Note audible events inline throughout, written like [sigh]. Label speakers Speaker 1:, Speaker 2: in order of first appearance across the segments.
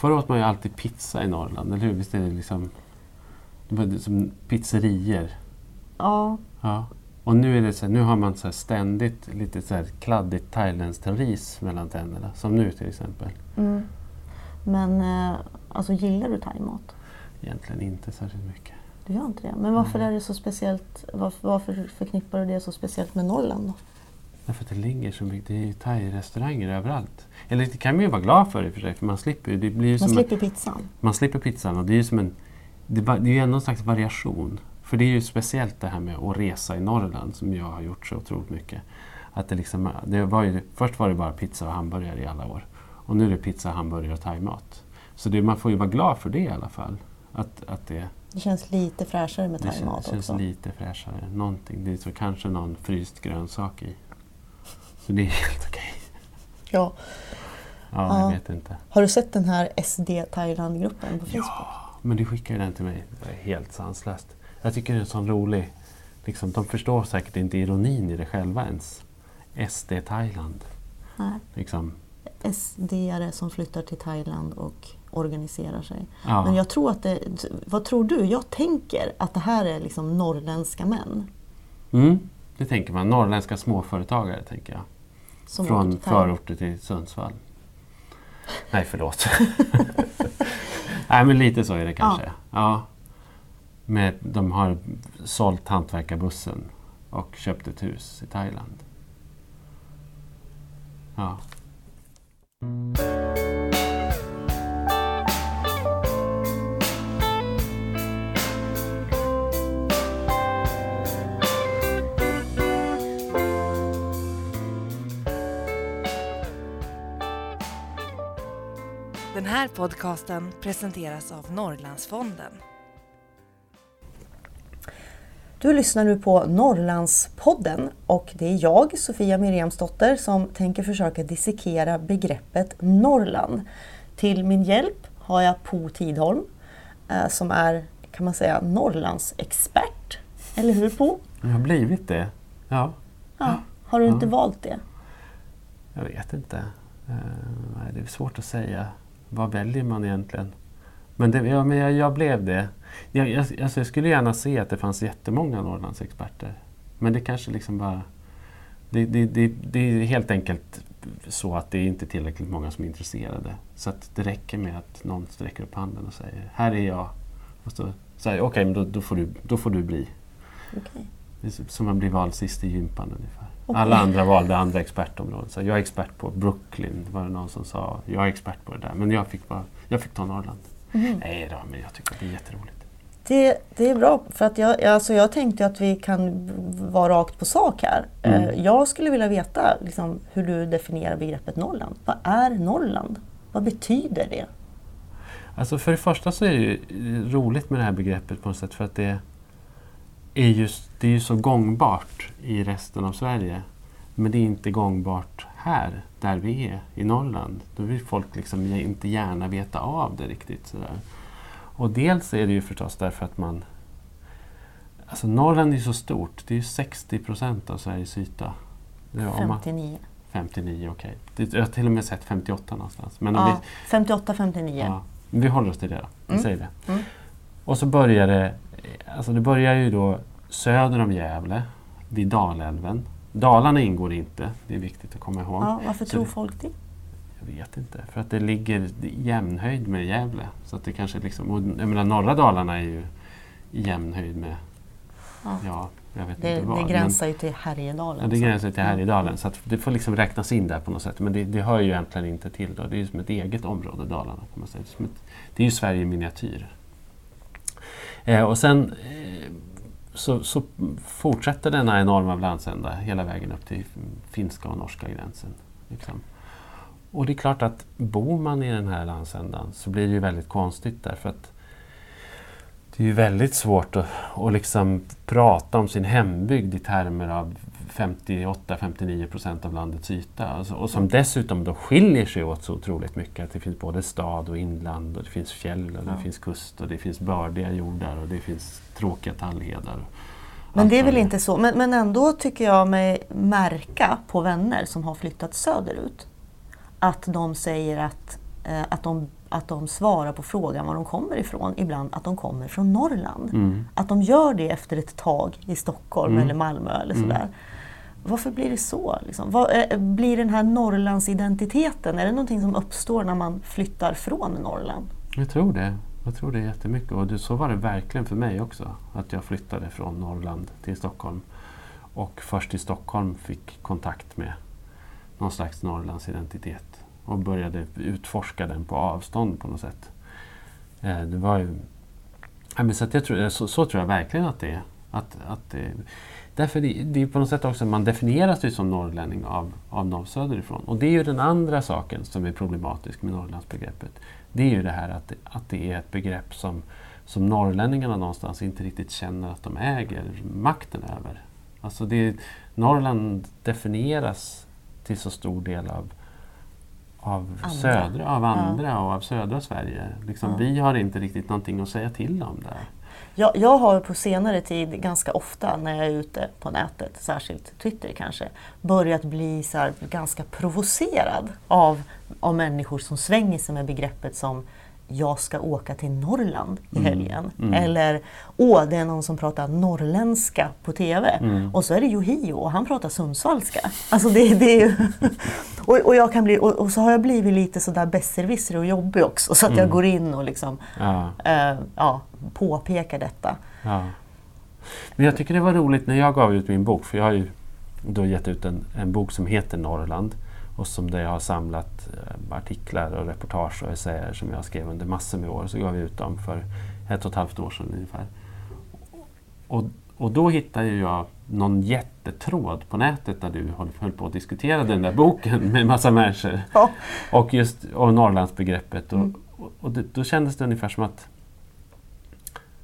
Speaker 1: Förr åt man ju alltid pizza i Norrland, eller hur? Visst är det liksom det var som pizzerior?
Speaker 2: Ja.
Speaker 1: ja. Och nu, är det så här, nu har man så ständigt lite så här kladdigt thailändskt ris mellan tänderna, som nu till exempel.
Speaker 2: Mm. Men eh, alltså, gillar du thaimat?
Speaker 1: Egentligen inte särskilt mycket.
Speaker 2: Du gör inte det? Men varför är det så speciellt? Varför, varför, förknippar du det så speciellt med Norrland då?
Speaker 1: Därför att det ligger så mycket, det är ju thai-restauranger överallt. Eller det kan man ju vara glad för i och för sig, för man slipper det blir
Speaker 2: Man slipper en, pizzan?
Speaker 1: Man slipper pizzan och det är ju som en... Det, det är ju ändå en slags variation. För det är ju speciellt det här med att resa i Norrland som jag har gjort så otroligt mycket. Att det liksom, det var ju, först var det bara pizza och hamburgare i alla år. Och nu är det pizza, hamburgare och thaimat. Så det, man får ju vara glad för det i alla fall. Att, att det,
Speaker 2: det känns lite fräschare med thaimat också.
Speaker 1: Det känns lite fräschare. Någonting. Det är så kanske någon fryst grönsak i. Så det är helt okej.
Speaker 2: Ja.
Speaker 1: Ja, jag vet inte.
Speaker 2: Har du sett den här SD Thailand-gruppen på Facebook?
Speaker 1: Ja, men du skickade den till mig. Det helt sanslöst. Jag tycker det är sån rolig... Liksom, de förstår säkert inte ironin i det själva ens. SD Thailand.
Speaker 2: Nej.
Speaker 1: Liksom.
Speaker 2: SD-are som flyttar till Thailand och organiserar sig.
Speaker 1: Ja.
Speaker 2: Men jag tror att det, vad tror du? Jag tänker att det här är liksom norrländska män.
Speaker 1: Mm, det tänker man. Norrländska småföretagare tänker jag. Som Från förorter till Sundsvall. Nej, förlåt. [laughs] Nej, men lite så är det kanske. Ja. ja. Med, de har sålt hantverkarbussen och köpt ett hus i Thailand. Ja.
Speaker 3: Den här podcasten presenteras av Norrlandsfonden.
Speaker 2: Du lyssnar nu på Norrlandspodden och det är jag, Sofia Miriamsdotter, som tänker försöka dissekera begreppet Norrland. Till min hjälp har jag Po Tidholm eh, som är, kan man säga, Norrlands expert. Eller hur Po?
Speaker 1: Jag har blivit det, ja.
Speaker 2: ja. Har du inte valt det?
Speaker 1: Jag vet inte. Uh, det är svårt att säga. Vad väljer man egentligen? Men, det, ja, men jag, jag, blev det. Jag, jag, alltså jag skulle gärna se att det fanns jättemånga Norrlandsexperter. Men det kanske liksom bara... Det, det, det, det är helt enkelt så att det är inte tillräckligt många som är intresserade. Så att det räcker med att någon sträcker upp handen och säger här är jag. Och så säger okej, okay, men då, då, får du, då får du bli.
Speaker 2: Okay.
Speaker 1: Som att bli vald sist i gympan ungefär. Alla andra valde andra expertområden. Så jag är expert på Brooklyn, var det någon som sa. Jag är expert på det där, men jag fick, bara, jag fick ta Norrland. Mm. Nej då, men jag tycker att det är jätteroligt.
Speaker 2: Det, det är bra, för att jag, alltså jag tänkte att vi kan vara rakt på sak här. Mm. Eh, jag skulle vilja veta liksom, hur du definierar begreppet Norrland. Vad är Norrland? Vad betyder det?
Speaker 1: Alltså för det första så är det roligt med det här begreppet på något sätt för att det är just, det är ju så gångbart i resten av Sverige. Men det är inte gångbart här, där vi är, i Norrland. Då vill folk liksom inte gärna veta av det riktigt. Sådär. Och dels är det ju förstås därför att man... Alltså Norrland är så stort. Det är ju 60 procent av Sveriges yta.
Speaker 2: 59.
Speaker 1: 59, okej. Okay. Jag har till och med sett 58 någonstans.
Speaker 2: Men ja, vi, 58, 59. Ja,
Speaker 1: vi håller oss till det då. Vi
Speaker 2: mm.
Speaker 1: säger det.
Speaker 2: Mm.
Speaker 1: Och så börjar det... Alltså det börjar ju då söder om Gävle, vid Dalälven. Dalarna ingår inte, det är viktigt att komma ihåg.
Speaker 2: Ja, varför tror folk det?
Speaker 1: Jag vet inte, för att det ligger i jämnhöjd med Gävle. Så att det kanske liksom, och jag menar, norra Dalarna är ju i jämnhöjd med ja. ja jag vet
Speaker 2: det,
Speaker 1: inte vad.
Speaker 2: Det gränsar ju till Härjedalen.
Speaker 1: Ja, det gränsar till Härjedalen. Så att det får liksom räknas in där på något sätt. Men det, det hör ju egentligen inte till. Då. Det är ju som ett eget område, Dalarna. Kan man säga. Det, är, ett, det är ju Sverige i miniatyr. Eh, och sen eh, så, så, fortsätter denna enorma landsända hela vägen upp till finska och norska gränsen. Liksom. Och det är klart att bor man i den här landsändan så blir det ju väldigt konstigt därför att det är ju väldigt svårt att, att liksom prata om sin hembygd i termer av 58-59 procent av landets yta. Alltså, och som dessutom då skiljer sig åt så otroligt mycket. Att det finns både stad och inland och det finns fjäll och det ja. finns kust och det finns bördiga jordar och det finns tråkiga tallhedar.
Speaker 2: Men det är väl inte så. Men, men ändå tycker jag mig märka på vänner som har flyttat söderut att de säger att, eh, att, de, att de svarar på frågan var de kommer ifrån, ibland att de kommer från Norrland.
Speaker 1: Mm.
Speaker 2: Att de gör det efter ett tag i Stockholm
Speaker 1: Mm.
Speaker 2: eller Malmö eller
Speaker 1: Mm.
Speaker 2: Varför blir det så? Liksom? Vad, eh, blir den här Norrlandsidentiteten, är det någonting som uppstår när man flyttar från Norrland?
Speaker 1: Jag tror det. Jag tror det jättemycket. Och det, så var det verkligen för mig också. Att jag flyttade från Norrland till Stockholm. Och först i Stockholm fick kontakt med någon slags Norrlandsidentitet. Och började utforska den på avstånd på något sätt. Eh, det var ju... Så, att jag tror, så, så tror jag verkligen att det är. Att, att det, därför det, det är på något sätt också, man definieras ju som norrlänning av, av norr söderifrån. Och det är ju den andra saken som är problematisk med Norrlandsbegreppet. Det är ju det här att det, att det är ett begrepp som, som norrlänningarna någonstans inte riktigt känner att de äger makten över. Alltså det, Norrland definieras till så stor del av, av,
Speaker 2: Andra.
Speaker 1: södra, av
Speaker 2: Ja.
Speaker 1: andra och av södra Sverige. Liksom,
Speaker 2: Ja.
Speaker 1: Vi har inte riktigt någonting att säga till om där.
Speaker 2: Jag, jag har på senare tid ganska ofta när jag är ute på nätet, särskilt Twitter kanske, börjat bli så här, ganska provocerad av, av människor som svänger sig med begreppet som jag ska åka till Norrland i
Speaker 1: Mm,
Speaker 2: helgen.
Speaker 1: mm.
Speaker 2: Eller åh, det är någon som pratar norrländska på TV.
Speaker 1: Mm.
Speaker 2: Och så är det Yohio och han pratar sundsvallska. Alltså det, det är [laughs] och, och, jag kan bli, och, och så har jag blivit lite sådär besserwisser och jobbig också. Så att jag
Speaker 1: Mm.
Speaker 2: går in och liksom,
Speaker 1: Ja.
Speaker 2: eh, ja, påpekar detta.
Speaker 1: Ja. Men jag tycker det var roligt när jag gav ut min bok, för jag har ju då gett ut en, en bok som heter Norrland och som där jag har samlat eh, artiklar och reportage och essäer som jag skrev under massor med år. Så gav jag ut dem för ett och ett halvt år sedan ungefär. Och, och då hittade jag någon jättetråd på nätet där du höll, höll på att diskutera den där boken med massa människor.
Speaker 2: Ja.
Speaker 1: Och just och Norrlandsbegreppet. Och,
Speaker 2: Mm.
Speaker 1: och, och det, då kändes det ungefär som att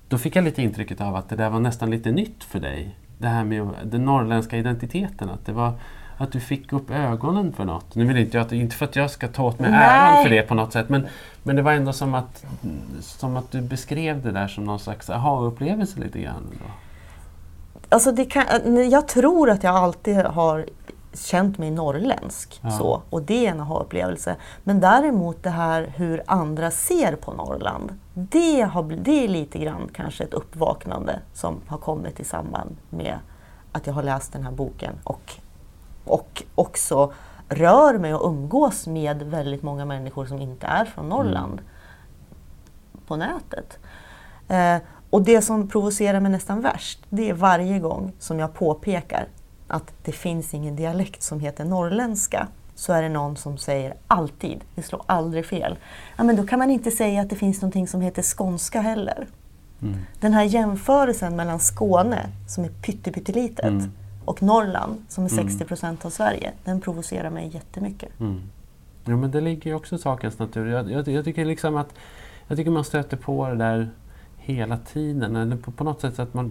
Speaker 1: då fick jag lite intrycket av att det där var nästan lite nytt för dig. Det här med den norrländska identiteten. Att, det var, att du fick upp ögonen för något. Nu vill inte jag, inte för att jag ska ta åt mig
Speaker 2: Nej.
Speaker 1: äran för det på något sätt. Men, men det var ändå som att, som att du beskrev det där som någon slags aha-upplevelse lite grann. Då.
Speaker 2: Alltså det kan, jag tror att jag alltid har känt mig norrländsk.
Speaker 1: Ja.
Speaker 2: Så, och det är en aha-upplevelse. Men däremot det här hur andra ser på Norrland. Det, har, det är lite grann kanske ett uppvaknande som har kommit i samband med att jag har läst den här boken. Och, och också rör mig och umgås med väldigt många människor som inte är från Norrland på nätet. Eh, och det som provocerar mig nästan värst, det är varje gång som jag påpekar att det finns ingen dialekt som heter norrländska, så är det någon som säger alltid, det slår aldrig fel, ja, men då kan man inte säga att det finns någonting som heter skånska heller.
Speaker 1: Mm.
Speaker 2: Den här jämförelsen mellan Skåne, som är pyttelitet,
Speaker 1: Mm.
Speaker 2: Och Norrland, som är
Speaker 1: Mm.
Speaker 2: 60 procent av Sverige, den provocerar mig jättemycket.
Speaker 1: Mm. Ja, men det ligger ju också i sakens natur. Jag, jag, jag tycker liksom att jag tycker man stöter på det där hela tiden. Eller på, på något sätt att man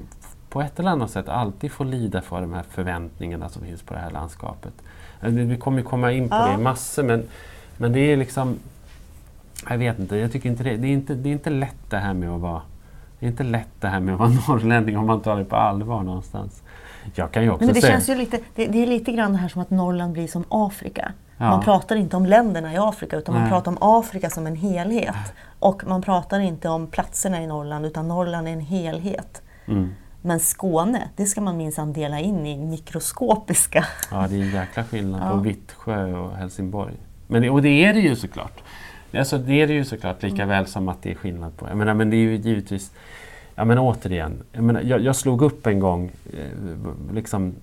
Speaker 1: på ett eller annat sätt alltid får lida för de här förväntningarna som finns på det här landskapet. Vi vi kommer ju komma in på
Speaker 2: Ja.
Speaker 1: det massor men, men det är liksom jag vet inte, jag tycker inte det, det, är inte, det är inte lätt det här med att vara det är inte lätt det här med att vara [laughs] norrlänning om man tar det på allvar någonstans. Jag kan ju också
Speaker 2: Nej, men det
Speaker 1: säga...
Speaker 2: känns ju lite, det, det är lite grann det här som att Norrland blir som Afrika.
Speaker 1: Ja.
Speaker 2: Man pratar inte om länderna i Afrika utan man
Speaker 1: Nej.
Speaker 2: pratar om Afrika som en helhet. Och man pratar inte om platserna i Norrland utan Norrland är en helhet.
Speaker 1: Mm.
Speaker 2: Men Skåne, det ska man minsann dela in i mikroskopiska.
Speaker 1: Ja, det är en jäkla skillnad
Speaker 2: Ja.
Speaker 1: på Vittsjö och Helsingborg. Men det, och det är det ju såklart. Alltså, det är det ju såklart lika
Speaker 2: Mm.
Speaker 1: väl som att det är skillnad på... Jag menar, men det är ju givetvis... Ja men återigen, jag, menar, jag, jag slog upp en gång, eh, liksom,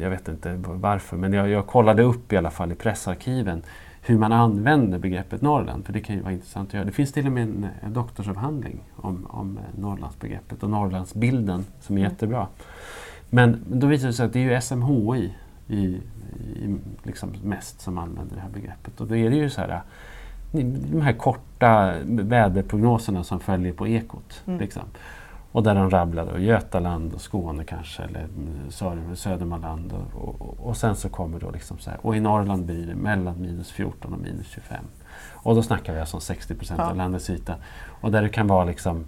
Speaker 1: jag vet inte varför, men jag, jag kollade upp i alla fall i pressarkiven hur man använder begreppet Norrland, för det kan ju vara intressant att göra. Det finns till och med en, en doktorsavhandling om, om Norrlandsbegreppet och Norrlandsbilden som är
Speaker 2: Mm.
Speaker 1: jättebra. Men, men då visar det sig att det är ju SMHI i, i, liksom mest som använder det här begreppet. Och då är det ju så här, de här korta väderprognoserna som följer på Ekot.
Speaker 2: Mm.
Speaker 1: Liksom. Och där de rabblar då Götaland och Skåne kanske, eller Södermanland. Och, och, och sen så kommer då liksom så här, och i Norrland blir det mellan minus 14 och minus 25. Och då snackar vi alltså om 60 procent
Speaker 2: Ja.
Speaker 1: av landets yta. Och där det kan vara liksom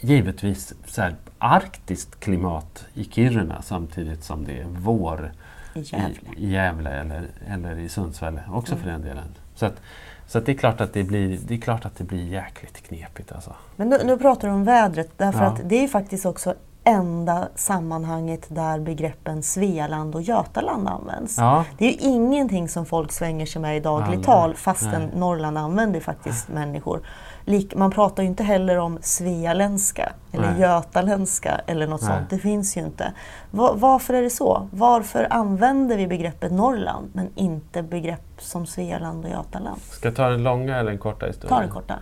Speaker 1: givetvis så här, arktiskt klimat i Kiruna samtidigt som det är vår
Speaker 2: I Gävle.
Speaker 1: i, i Gävle eller, eller i Sundsvall också
Speaker 2: Mm.
Speaker 1: för den delen. Så att, Så det, är klart att det, blir, det är klart att det blir jäkligt knepigt. Alltså.
Speaker 2: Men nu, nu pratar du om vädret därför
Speaker 1: Ja.
Speaker 2: att det är faktiskt också enda sammanhanget där begreppen Svealand och Götaland används.
Speaker 1: Ja,
Speaker 2: Det är ju ingenting som folk svänger sig med i dagligt tal fastän
Speaker 1: Nej.
Speaker 2: Norrland använder faktiskt människor. Lik, man pratar ju inte heller om svealändska eller
Speaker 1: Nej.
Speaker 2: götaländska eller något
Speaker 1: Nej.
Speaker 2: sånt. Det finns ju inte. Va, varför är det så? Varför använder vi begreppet Norrland men inte begrepp som Svealand och Götaland?
Speaker 1: ska jag ta den långa eller den korta historien?
Speaker 2: Ta den korta.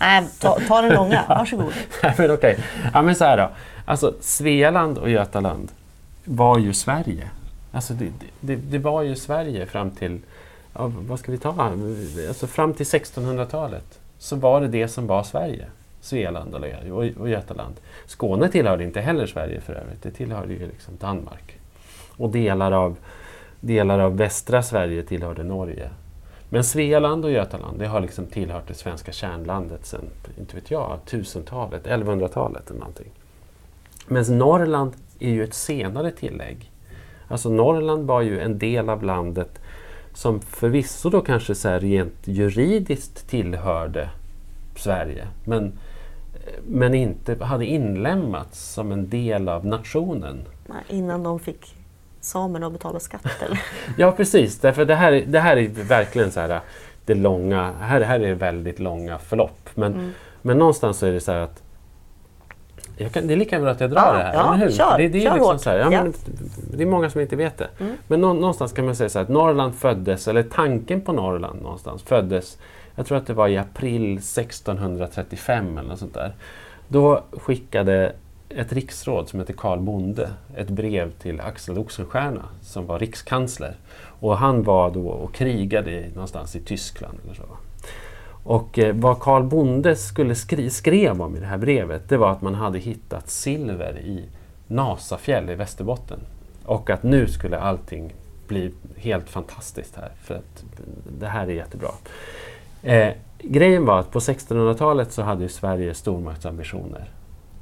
Speaker 2: Nej, ta, ta den långa. [laughs] Varsågod.
Speaker 1: Nej, men okej. Ja, men så här då. Alltså, Svealand och Götaland var ju Sverige. Alltså, det, det, det var ju Sverige fram till, ja, vad ska vi ta? Alltså, fram till 1600-talet så var det det som var Sverige. Svealand och, och, och Götaland. Skåne tillhörde inte heller Sverige för övrigt. Det tillhörde ju liksom Danmark. Och delar av, delar av västra Sverige tillhörde Norge. Men Svealand och Götaland det har liksom tillhört det svenska kärnlandet sedan, inte vet jag, 1000-talet, 1100-talet eller någonting. Men Norrland är ju ett senare tillägg. Alltså Norrland var ju en del av landet som förvisso då kanske så rent juridiskt tillhörde Sverige. Men, men inte hade inlämnats som en del av nationen.
Speaker 2: Innan de fick samerna att betala skatt? [laughs]
Speaker 1: Ja precis, därför det här, är- det här är verkligen så här det långa, här, här är väldigt långa förlopp. Men,
Speaker 2: Mm.
Speaker 1: men någonstans så är det så här att kan, det är lika bra att jag drar
Speaker 2: Ja,
Speaker 1: det här,
Speaker 2: ja,
Speaker 1: eller hur?
Speaker 2: kör,
Speaker 1: det, det, är
Speaker 2: kör
Speaker 1: liksom
Speaker 2: hårt.
Speaker 1: så här, ja, men, det är många som inte vet det.
Speaker 2: Mm.
Speaker 1: Men nå, någonstans kan man säga så här att Norrland föddes, eller tanken på Norrland någonstans föddes, jag tror att det var i april 1635 eller något sånt där. Då skickade ett riksråd som heter Karl Bonde ett brev till Axel Oxenstierna som var rikskansler. Och han var då och krigade någonstans i Tyskland. Eller så. Och eh, vad Karl Bonde skulle skri- skrev om i det här brevet det var att man hade hittat silver i Nasafjäll i Västerbotten. Och att nu skulle allting bli helt fantastiskt här för att det här är jättebra. Eh, grejen var att på 1600-talet så hade ju Sverige stormaktsambitioner.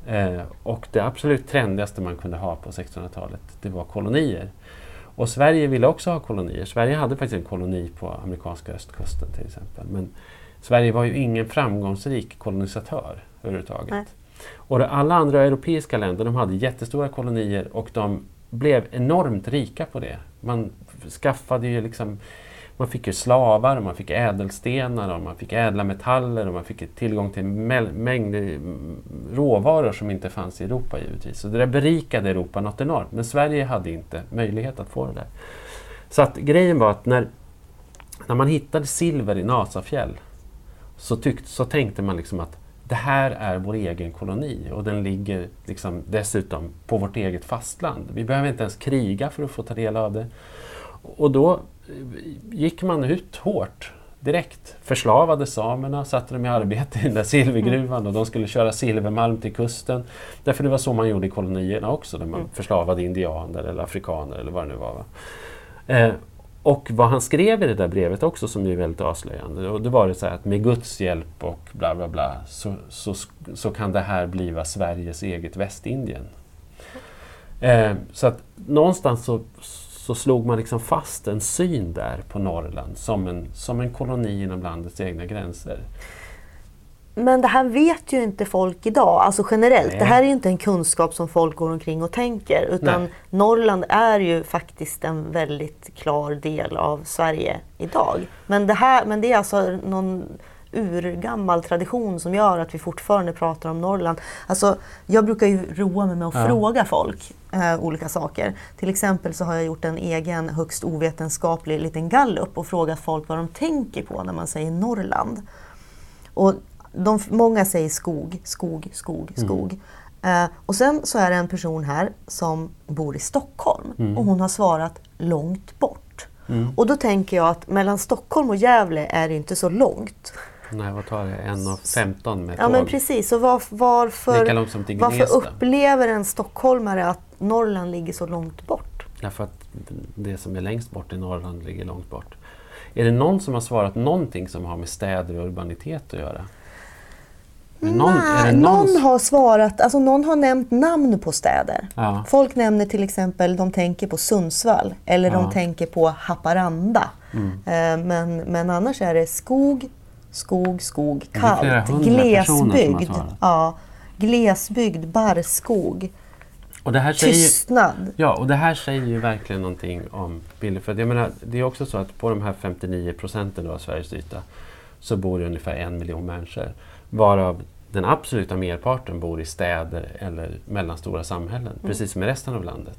Speaker 1: Eh, och det absolut trendigaste man kunde ha på 1600-talet det var kolonier. Och Sverige ville också ha kolonier. Sverige hade faktiskt en koloni på amerikanska östkusten till exempel. Men Sverige var ju ingen framgångsrik kolonisatör överhuvudtaget.
Speaker 2: Nej.
Speaker 1: Och alla andra europeiska länder de hade jättestora kolonier och de blev enormt rika på det. Man skaffade ju liksom man fick ju slavar, man fick ädelstenar, och man fick ädla metaller och man fick tillgång till mängder råvaror som inte fanns i Europa givetvis. Så det där berikade Europa något enormt. Men Sverige hade inte möjlighet att få det där. Så att grejen var att när, när man hittade silver i Nasafjäll så, tyckte, så tänkte man liksom att det här är vår egen koloni och den ligger liksom dessutom på vårt eget fastland. Vi behöver inte ens kriga för att få ta del av det. Och då eh, gick man ut hårt direkt. Förslavade samerna, satte dem i arbete i den där silvergruvan och de skulle köra silvermalm till kusten. Därför det var så man gjorde i kolonierna också, där man
Speaker 2: Mm.
Speaker 1: förslavade indianer eller afrikaner eller vad det nu var. Va? Eh, och vad han skrev i det där brevet också som ju är väldigt avslöjande, och det var det så här att med Guds hjälp och bla bla bla så, så, så kan det här bliva Sveriges eget Västindien. Eh, så att någonstans så, så slog man liksom fast en syn där på Norrland som en, som en koloni inom landets egna gränser.
Speaker 2: Men det här vet ju inte folk idag, alltså generellt.
Speaker 1: Nej.
Speaker 2: Det här är ju inte en kunskap som folk går omkring och tänker. Utan
Speaker 1: Nej.
Speaker 2: Norrland är ju faktiskt en väldigt klar del av Sverige idag. Men det, här, men det är alltså någon urgammal tradition som gör att vi fortfarande pratar om Norrland. Alltså, jag brukar ju roa mig med att
Speaker 1: Ja.
Speaker 2: fråga folk eh, olika saker. Till exempel så har jag gjort en egen högst ovetenskaplig liten gallup och frågat folk vad de tänker på när man säger Norrland. Och de, många säger skog, skog, skog, skog. Eh, och sen så är det en person här som bor i Stockholm och hon har svarat långt bort. Och då tänker jag att mellan Stockholm och Gävle är det inte så långt.
Speaker 1: Nej, vad tar det? 1.15 med
Speaker 2: Ja
Speaker 1: tåg?
Speaker 2: men precis, så var, varför, varför upplever en stockholmare att Norrland ligger så långt bort?
Speaker 1: Därför att det som är längst bort i Norrland ligger långt bort. Är det någon som har svarat någonting som har med städer och urbanitet att göra? Någon,
Speaker 2: Nej, någon har svarat, alltså någon har nämnt namn på städer.
Speaker 1: Ja.
Speaker 2: Folk nämner till exempel, de tänker på Sundsvall eller
Speaker 1: Ja. Mm.
Speaker 2: de tänker på Haparanda. Eh, Men, men annars är det skog, skog, skog, kallt, glesbygd. Ja, glesbygd, barrskog,
Speaker 1: Och det här säger
Speaker 2: tystnad.
Speaker 1: Ja, och det här säger ju verkligen någonting om bilder. För jag menar, det är också så att på de här 59 procenten av Sveriges yta så bor det ungefär en miljon människor. Varav den absoluta merparten bor i städer eller mellanstora samhällen, precis som i resten av landet.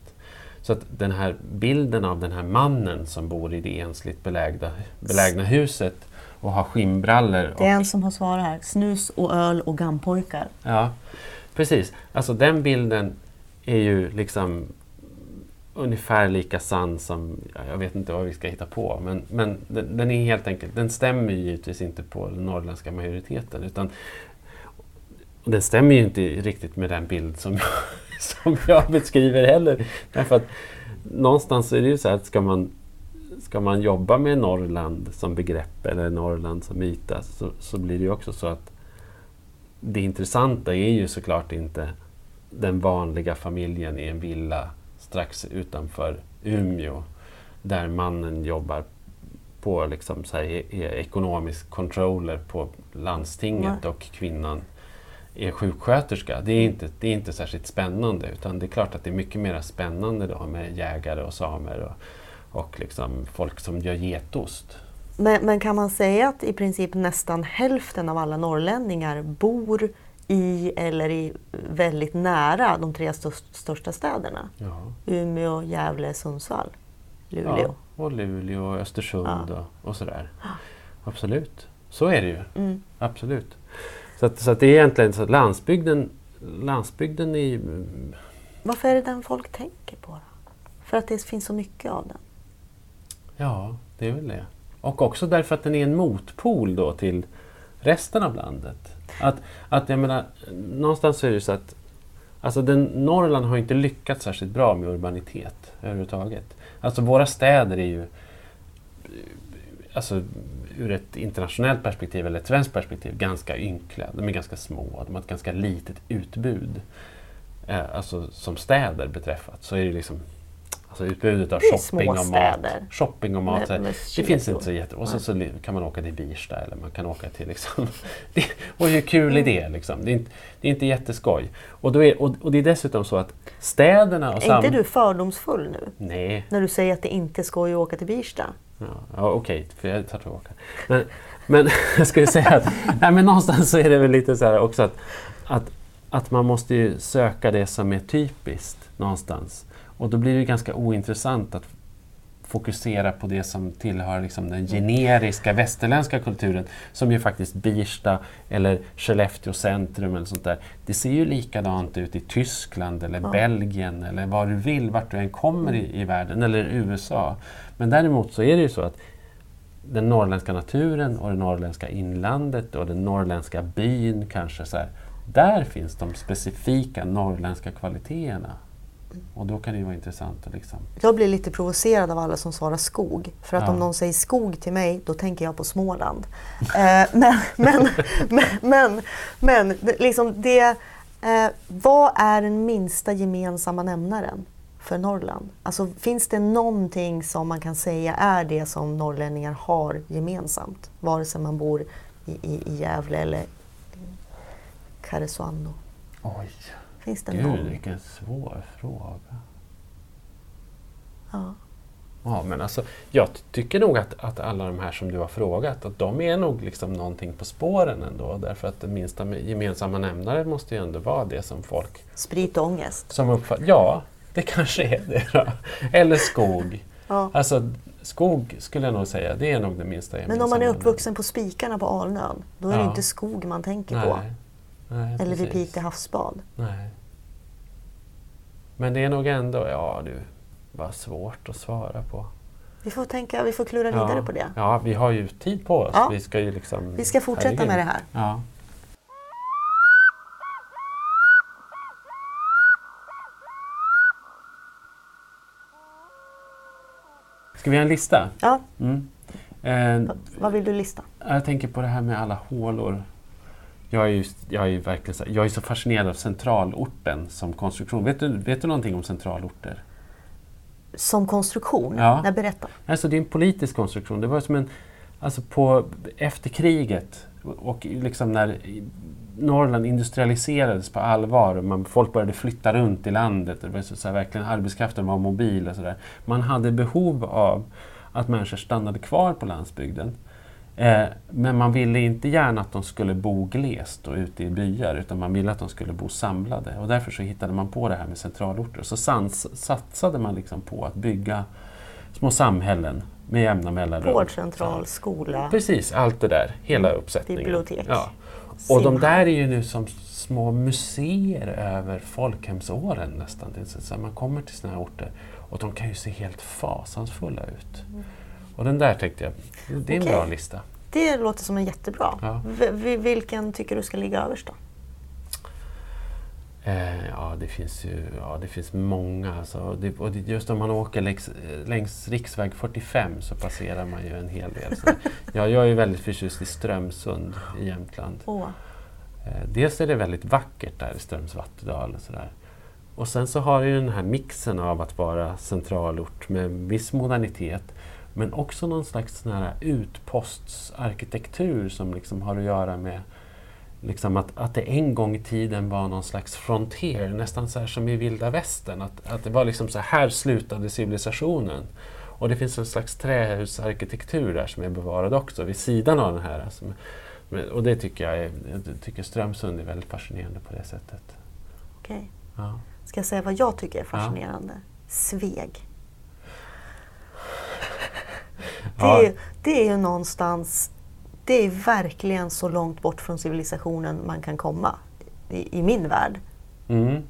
Speaker 1: Så att den här bilden av den här mannen som bor i det ensligt belägna, belägna huset och har skinnbrallor
Speaker 2: Det är en som har svarat här. Snus och öl och gampojkar.
Speaker 1: Ja, precis. Alltså den bilden är ju liksom ungefär lika sann som, jag vet inte vad vi ska hitta på, men, men den, den är helt enkelt, den stämmer ju givetvis inte på den norrländska majoriteten utan och den stämmer ju inte riktigt med den bild som jag, [laughs] som jag beskriver heller. Därför att någonstans är det ju så här att ska man, ska man jobba med Norrland som begrepp eller Norrland som yta så, så blir det ju också så att det intressanta är ju såklart inte den vanliga familjen i en villa strax utanför Umeå där mannen jobbar på liksom så här, är är ekonomisk controller på landstinget
Speaker 2: Nej.
Speaker 1: och kvinnan är sjuksköterska. Det är, inte, det är inte särskilt spännande utan det är klart att det är mycket mer spännande då med jägare och samer och, och liksom folk som gör getost.
Speaker 2: Men, men kan man säga att i princip nästan hälften av alla norrlänningar bor i eller i väldigt nära de tre störst, största städerna?
Speaker 1: Ja.
Speaker 2: Umeå, Gävle, Sundsvall, Luleå.
Speaker 1: Ja, och Luleå och Östersund
Speaker 2: Ja.
Speaker 1: och, och sådär. Absolut, så är det ju.
Speaker 2: Mm.
Speaker 1: Absolut. Så, att, så att det är egentligen så att landsbygden, landsbygden är.
Speaker 2: Varför är det den folk tänker på? Då? För att det finns så mycket av den.
Speaker 1: Ja, det är väl det. Och också därför att den är en motpol då till resten av landet. Att, att jag menar, någonstans är det så att alltså den, Norrland har inte lyckats särskilt bra med urbanitet överhuvudtaget. Alltså våra städer är ju alltså, ur ett internationellt perspektiv eller ett svenskt perspektiv ganska ynkliga. De är ganska små, de har ett ganska litet utbud. Eh, alltså som städer beträffat så är det liksom alltså utbudet av shopping och mat. Shopping och mat.
Speaker 2: Med- med
Speaker 1: det finns inte så jätte... Och så, så kan man åka till Birsta eller man kan åka till liksom... [laughs] det, och hur kul det liksom? Det är inte, det är inte jätteskoj. Och, är, och, och det är dessutom så att städerna och
Speaker 2: Är inte du fördomsfull nu?
Speaker 1: Nej,
Speaker 2: När du säger att det inte är skoj att åka till Birsta?
Speaker 1: Ja, ja, Okej, för jag tar tillbaka. Men, men [laughs] jag skulle säga att nej, men någonstans så är det väl lite så här också att, att, att man måste ju söka det som är typiskt någonstans. Och då blir det ganska ointressant att fokusera på det som tillhör liksom den generiska västerländska kulturen som ju faktiskt Birsta eller Skellefteå centrum eller sånt där. Det ser ju likadant ut i Tyskland eller Belgien eller var du vill, vart du än kommer i, i världen eller USA. Men däremot så är det ju så att den norrländska naturen och det norrländska inlandet och den norrländska byn kanske så här, där finns de specifika norrländska kvaliteterna. Och då kan det ju vara intressant liksom
Speaker 2: Jag blir lite provocerad av alla som svarar skog. För att
Speaker 1: Ja.
Speaker 2: om någon säger skog till mig, då tänker jag på Småland. eh, men, men, men, men, men liksom det, eh, vad är den minsta gemensamma nämnaren för Norrland? Alltså, finns det någonting som man kan säga är det som norrlänningar har gemensamt? Vare sig man bor i, i, i Gävle eller Karesuando.
Speaker 1: Oj,
Speaker 2: Finns det
Speaker 1: gud vilken svår fråga.
Speaker 2: Ja.
Speaker 1: Ja, men alltså, jag ty- tycker nog att, att alla de här som du har frågat, att de är nog liksom någonting på spåren ändå. Därför att den minsta gemensamma nämnaren måste ju ändå vara det som folk
Speaker 2: Sprit och ångest.
Speaker 1: som. Ja, det kanske är det då. Eller skog.
Speaker 2: Ja.
Speaker 1: Alltså, skog skulle jag nog säga, det är nog det minsta
Speaker 2: Men om man är
Speaker 1: gemensamma
Speaker 2: uppvuxen på spikarna på Alnön, då är det
Speaker 1: Ja.
Speaker 2: inte skog man tänker
Speaker 1: nämnaren.
Speaker 2: på.
Speaker 1: Nej.
Speaker 2: Eller vid
Speaker 1: precis.
Speaker 2: Piteå havsbad.
Speaker 1: Nej. Men det är nog ändå, ja du, vad svårt att svara på.
Speaker 2: Vi får, tänka, vi får klura vidare på det.
Speaker 1: Ja, vi har ju tid på oss.
Speaker 2: Ja.
Speaker 1: Vi ska ju liksom...
Speaker 2: Vi ska fortsätta
Speaker 1: herregud.
Speaker 2: med det här.
Speaker 1: Ja. Ska vi ha en lista?
Speaker 2: Ja,
Speaker 1: Mm. Eh,
Speaker 2: vad vill du lista?
Speaker 1: jag tänker på det här med alla hålor. Jag är ju, jag är verkligen så, jag är så fascinerad av centralorten som konstruktion. Vet du, vet du någonting om centralorter?
Speaker 2: Som konstruktion?
Speaker 1: Ja.
Speaker 2: Nej, berätta.
Speaker 1: Alltså det är en politisk konstruktion. Det var som en, alltså på, efter kriget och liksom när Norrland industrialiserades på allvar och man, folk började flytta runt i landet. Det var så, så här, verkligen arbetskraften var mobil och sådär. Man hade behov av att människor stannade kvar på landsbygden. Eh, men man ville inte gärna att de skulle bo glest och ute i byar utan man ville att de skulle bo samlade. Och därför så hittade man på det här med centralorter. Så sans, satsade man liksom på att bygga små samhällen med jämna mellanrum.
Speaker 2: Vårdcentral, skola,
Speaker 1: Precis, allt det där. Hela uppsättningen.
Speaker 2: bibliotek.
Speaker 1: Ja. Och de där är ju nu som små museer över folkhemsåren nästan. Så man kommer till såna här orter och de kan ju se helt fasansfulla ut. Och den där tänkte jag, det är en
Speaker 2: Okej.
Speaker 1: bra lista.
Speaker 2: Det låter som en jättebra.
Speaker 1: Ja.
Speaker 2: Vilken tycker du ska ligga överst då?
Speaker 1: Eh, ja, det finns ju ja, det finns många. Alltså. Det, och det, just om man åker längs, längs riksväg 45 så passerar man ju en hel del. Så, [laughs] ja, jag är ju väldigt förtjust i Strömsund i Jämtland.
Speaker 2: Åh,
Speaker 1: Eh, dels är det väldigt vackert där i Strömsvattedal och sådär. Och sen så har det ju den här mixen av att vara centralort med viss modernitet men också någon slags sån här utpostsarkitektur som liksom har att göra med liksom att, att det en gång i tiden var någon slags frontier, nästan så här som i vilda västern. Att, att det var liksom så här, slutade civilisationen. Och det finns en slags trähusarkitektur där som är bevarad också vid sidan av den här. Alltså, och det tycker jag, är, jag tycker Strömsund är väldigt fascinerande på det sättet.
Speaker 2: okej.
Speaker 1: Ja.
Speaker 2: Ska jag säga vad jag tycker är fascinerande? Sveg. Det, är, det är ju någonstans, det är verkligen så långt bort från civilisationen man kan komma i, i min värld.
Speaker 1: Mm.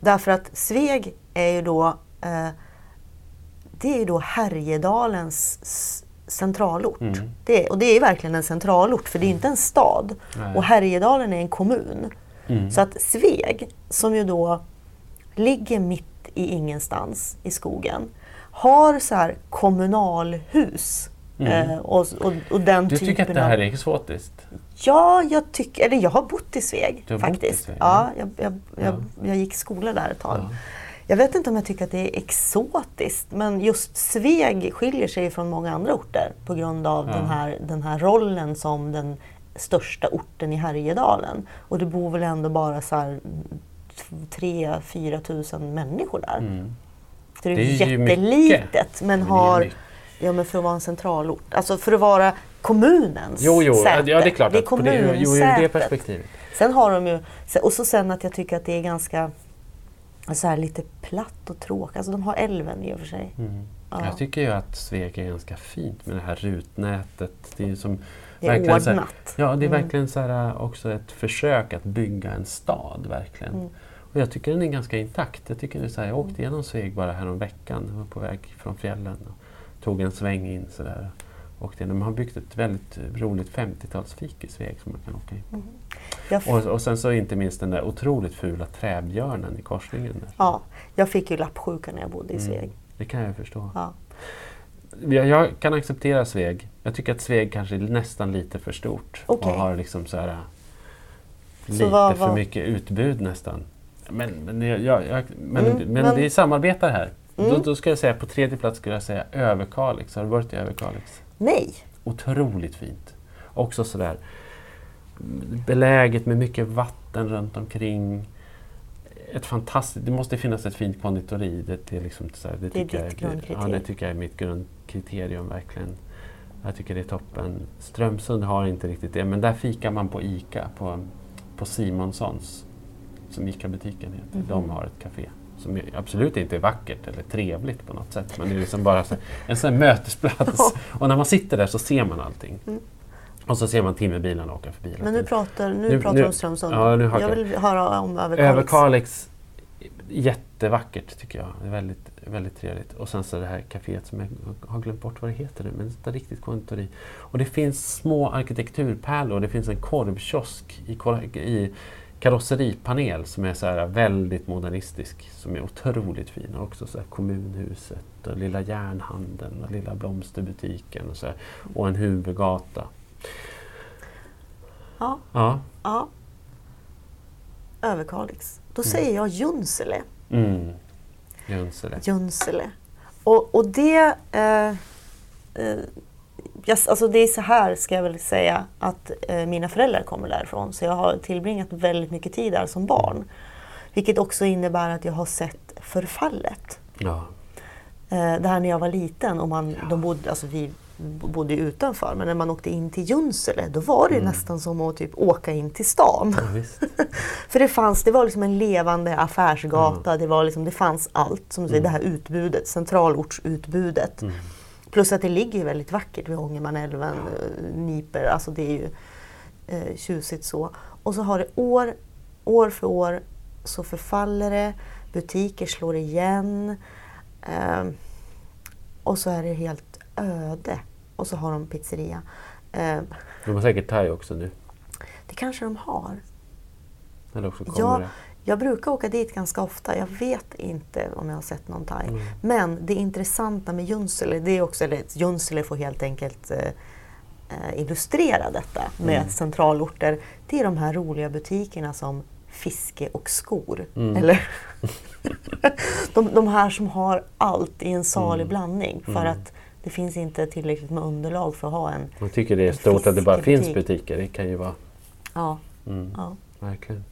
Speaker 2: Därför att Sveg är ju då, eh, det är ju då Härjedalens centralort.
Speaker 1: Mm.
Speaker 2: Det, och det är verkligen en centralort för det är inte en stad.
Speaker 1: Nej.
Speaker 2: Och Härjedalen är en kommun.
Speaker 1: Mm.
Speaker 2: Så att Sveg, som ju då ligger mitt i ingenstans i skogen, har så här kommunalhus.
Speaker 1: Mm.
Speaker 2: Eh, och, och, och den
Speaker 1: Du tycker att det här är exotiskt?
Speaker 2: Ja, jag tycker, eller jag har bott i Sveg
Speaker 1: bott i
Speaker 2: faktiskt.
Speaker 1: Sveg,
Speaker 2: ja,
Speaker 1: ja.
Speaker 2: jag, jag, jag, jag gick skola där ett tag.
Speaker 1: Ja.
Speaker 2: Jag vet inte om jag tycker att det är exotiskt, men just Sveg skiljer sig från många andra orter på grund av
Speaker 1: Ja.
Speaker 2: den, här, den här rollen som den största orten i Härjedalen. Och det bor väl ändå bara så här 3-4 tusen människor där.
Speaker 1: Mm.
Speaker 2: Det är,
Speaker 1: Det är
Speaker 2: jättelitet, men har, ja men för att vara en centralort, alltså för att vara kommunens
Speaker 1: Jo, jo,
Speaker 2: säte.
Speaker 1: ja, det är klart.
Speaker 2: Det är
Speaker 1: på det, jo,
Speaker 2: kommunens
Speaker 1: jo, det perspektivet.
Speaker 2: Sen har de ju, och så sen att jag tycker att det är ganska så här lite platt och tråkigt. Alltså de har älven i och för sig.
Speaker 1: Mm.
Speaker 2: Ja.
Speaker 1: Jag tycker ju att Sveg är ganska fint med det här rutnätet. Det är ju som
Speaker 2: Det är
Speaker 1: verkligen så här-
Speaker 2: ordnat.
Speaker 1: Ja, det är
Speaker 2: Mm.
Speaker 1: verkligen så här, äh, också ett försök att bygga en stad, verkligen.
Speaker 2: Mm.
Speaker 1: Och jag tycker den är ganska intakt. Jag, tycker det är så här, jag åkte igenom Sveg bara här om veckan. Jag var på väg från fjällen och tog en sväng in sådär. Åkte in. De har byggt ett väldigt roligt 50-talsfik i Sveg som man kan åka in.
Speaker 2: Jag, f-
Speaker 1: Och, och sen så inte minst den där otroligt fula träbjörnen i korsningen. Där.
Speaker 2: ja, jag fick ju lappsjuka när jag bodde i
Speaker 1: Mm.
Speaker 2: Sveg.
Speaker 1: Det kan jag förstå.
Speaker 2: Ja.
Speaker 1: Jag, jag kan acceptera Sveg. Jag tycker att Sveg kanske är nästan lite för stort.
Speaker 2: Okej.
Speaker 1: Och har liksom så här, lite
Speaker 2: vad-
Speaker 1: för
Speaker 2: vad-
Speaker 1: mycket utbud nästan. Men, men, jag, jag, men,
Speaker 2: Mm,
Speaker 1: men,
Speaker 2: men-
Speaker 1: vi samarbetar här.
Speaker 2: Mm.
Speaker 1: Då, då ska jag säga på tredje plats skulle jag säga Överkalix. Har du varit i Överkalix?
Speaker 2: Nej,
Speaker 1: Otroligt fint. Också sådär beläget med mycket vatten runt omkring. Ett fantastiskt, det måste finnas ett fint konditori. Det, det är, liksom så här, det,
Speaker 2: Det är ditt
Speaker 1: jag,
Speaker 2: grundkriterium.
Speaker 1: Ja, det tycker jag är mitt grundkriterium verkligen. Jag tycker det är toppen. Strömsund har inte riktigt det, men där fikar man på ICA, på, på Simonssons, som ICA-butiken heter.
Speaker 2: Mhm.
Speaker 1: De har ett café som absolut inte är vackert eller trevligt på något sätt, men det är liksom bara en sån här mötesplats. Och när man sitter där så ser man allting.
Speaker 2: Mm.
Speaker 1: Och så ser man timmerbilarna åka förbi.
Speaker 2: men nu pratar, nu
Speaker 1: Nu-
Speaker 2: pratar du om Strömsund.
Speaker 1: ja, nu
Speaker 2: jag vill höra om Överkalix.
Speaker 1: Överkalix, jättevackert tycker jag. Det är väldigt, väldigt trevligt. Och sen så det här kaféet som jag har glömt bort vad det heter nu, men det är riktigt konditori. Och det finns små arkitekturpärlor. Det finns en korvkiosk i, i karosseripanel som är så här väldigt modernistisk, som är otroligt fin. Och också så kommunhuset och lilla järnhandeln och lilla blomsterbutiken och, så här, och en huvudgata.
Speaker 2: Ja,
Speaker 1: Ja.
Speaker 2: ja. Överkalix. Då säger jag Junsele.
Speaker 1: Mm. Junsele.
Speaker 2: Junsele. Och, och det... Eh, eh, yes, alltså det är så här, ska jag väl säga, att eh, mina föräldrar kommer därifrån. Så jag har tillbringat väldigt mycket tid där som barn. Vilket också innebär att jag har sett förfallet.
Speaker 1: Ja.
Speaker 2: Eh, det här när jag var liten och man, de bodde, alltså vi bodde utanför, men när man åkte in till Junsele då var det ju nästan som att typ åka in till stan.
Speaker 1: ja. [laughs]
Speaker 2: För det fanns, det var liksom en levande affärsgata, det, var liksom, det fanns allt. Som du säger, det här utbudet, centralortsutbudet. Plus att det ligger väldigt vackert vid Ångermanälven, eh, Niper, alltså det är ju eh, tjusigt så. Och så har det år, år för år så förfaller det, butiker slår igen. Eh, och så är det helt öde. Och så har de pizzeria. Eh,
Speaker 1: De har säkert thai också nu.
Speaker 2: det kanske de har.
Speaker 1: Eller också kommer
Speaker 2: Ja,
Speaker 1: det.
Speaker 2: Jag brukar åka dit ganska ofta. Jag vet inte om jag har sett någon thai.
Speaker 1: Mm.
Speaker 2: Men det intressanta med Junsele, det är också, eller Junsele får helt enkelt eh, eh, illustrera detta med
Speaker 1: Mm.
Speaker 2: centralorter. Det är de här roliga butikerna som Fiske och skor.
Speaker 1: Mm.
Speaker 2: Eller [laughs] de, de här som har allt i en salig
Speaker 1: Mm.
Speaker 2: blandning. För
Speaker 1: Mm.
Speaker 2: att det finns inte tillräckligt med underlag för att ha en...
Speaker 1: Man tycker det är stort att det bara finns butiker. Det kan ju vara...
Speaker 2: Ja,
Speaker 1: Mm.
Speaker 2: ja.
Speaker 1: Verkligen.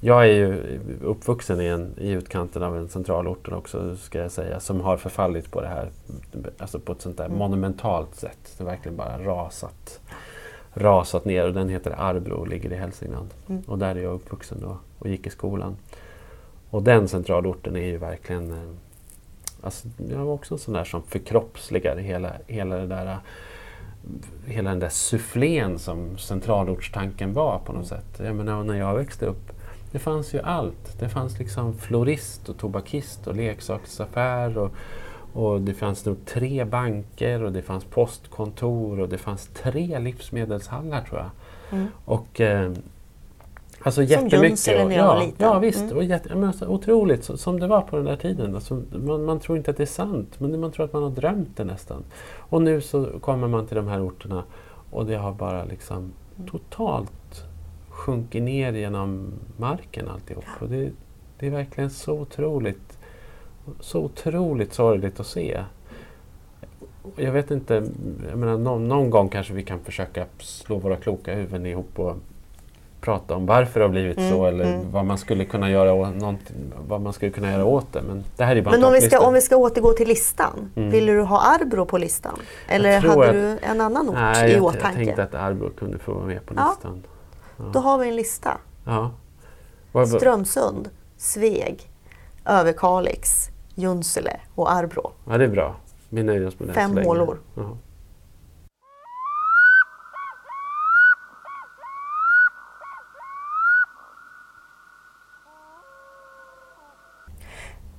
Speaker 1: Jag är ju uppvuxen i, en, i utkanten av en centralort också, ska jag säga, som har förfallit på det här, alltså på ett sånt där
Speaker 2: Mm.
Speaker 1: monumentalt sätt. Det har verkligen bara rasat, rasat ner och den heter Arbro och ligger i Hälsingland.
Speaker 2: Mm.
Speaker 1: Och där är jag uppvuxen då och gick i skolan. Och den centralorten är ju verkligen, eh, alltså, jag var också en sån där som förkroppsligar hela, hela det där hela den där sufflén som centralortstanken var på något sätt. Jag menar, när jag växte upp, det fanns ju allt. Det fanns liksom florist och tobakist och leksaksaffär och, och det fanns nog tre banker och det fanns postkontor och det fanns tre livsmedelshallar tror jag.
Speaker 2: Mm.
Speaker 1: Och eh, Alltså jättemycket.
Speaker 2: Junsele när jag
Speaker 1: ja,
Speaker 2: var liten.
Speaker 1: Ja visst,
Speaker 2: Mm.
Speaker 1: och jätte, jag menar, så otroligt så, som det var på den där tiden. Alltså, man, man tror inte att det är sant, men man tror att man har drömt det nästan. Och nu så kommer man till de här orterna och det har bara liksom
Speaker 2: Mm.
Speaker 1: totalt sjunkit ner genom marken alltihop. Och det, det är verkligen så otroligt, så otroligt sorgligt att se. Jag vet inte, jag menar, någon, någon gång kanske vi kan försöka slå våra kloka huvuden ihop och prata om varför det har blivit
Speaker 2: Mm,
Speaker 1: så eller
Speaker 2: mm.
Speaker 1: vad man skulle kunna göra vad man skulle kunna göra åt det. Men det här är bara
Speaker 2: Men
Speaker 1: en
Speaker 2: om vi, ska, om vi ska återgå till listan.
Speaker 1: Mm.
Speaker 2: Ville du ha Arbro på listan? Eller hade
Speaker 1: att-
Speaker 2: du en annan ort
Speaker 1: Nej,
Speaker 2: i
Speaker 1: jag,
Speaker 2: åtanke?
Speaker 1: jag tänkte att Arbro kunde få vara med på
Speaker 2: Ja.
Speaker 1: listan.
Speaker 2: Då har vi en lista. Strömsund, Sveg, Överkalix, Junsele och Arbro.
Speaker 1: Ja, det är bra. Vi nöjer oss med det
Speaker 2: Fem hålor.
Speaker 1: Ja.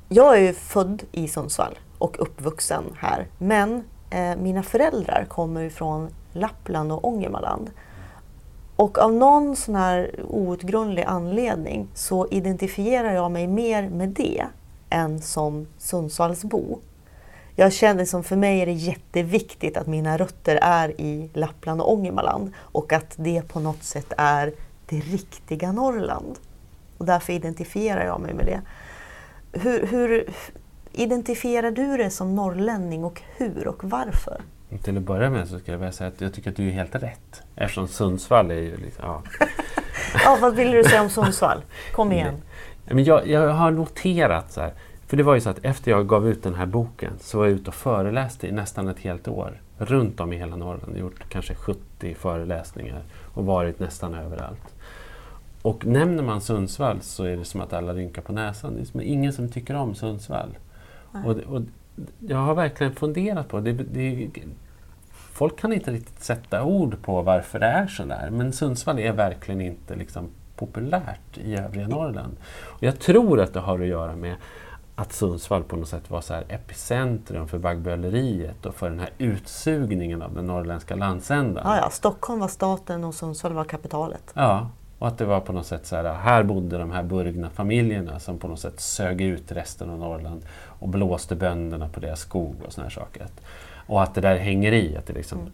Speaker 2: Jag är ju född i Sundsvall och uppvuxen här. Men eh, mina föräldrar kommer från Lappland och Ångermanland. Och av någon sån här outgrundlig anledning så identifierar jag mig mer med det än som Sundsvallsbo. Jag känner som för mig är det jätteviktigt att mina rötter är i Lappland och Ångermanland och att det på något sätt är det riktiga Norrland. Och därför identifierar jag mig med det. Hur, hur identifierar du dig som norrlänning och hur och varför?
Speaker 1: Till att börja med så ska jag vilja säga att jag tycker att du är helt rätt. Eftersom Sundsvall är ju liksom, ja. [laughs]
Speaker 2: Ja, vad vill du säga om Sundsvall? Kom igen.
Speaker 1: Men jag, jag har noterat så här, för det var ju så att efter jag gav ut den här boken så var jag ute och föreläste i nästan ett helt år. Runt om i hela Norrland. Gjort kanske 70 föreläsningar och varit nästan överallt. Och nämner man Sundsvall så är det som att alla rynkar på näsan. Det är ingen som tycker om Sundsvall. Och, och jag har verkligen funderat på det. det. Folk kan inte riktigt sätta ord på varför det är så där. Men Sundsvall är verkligen inte liksom populärt i övriga Norrland. Och jag tror att det har att göra med att Sundsvall på något sätt var så här epicentrum för baggböleriet och för den här utsugningen av den norrländska landsändan.
Speaker 2: Ja, ja, Stockholm var staten och Sundsvall var kapitalet.
Speaker 1: Ja, och att det var på något sätt så här, här bodde de här burgna familjerna som på något sätt sög ut resten av Norrland och blåste bönderna på deras skog och såna här saker. Och att det där hänger i. Att det liksom,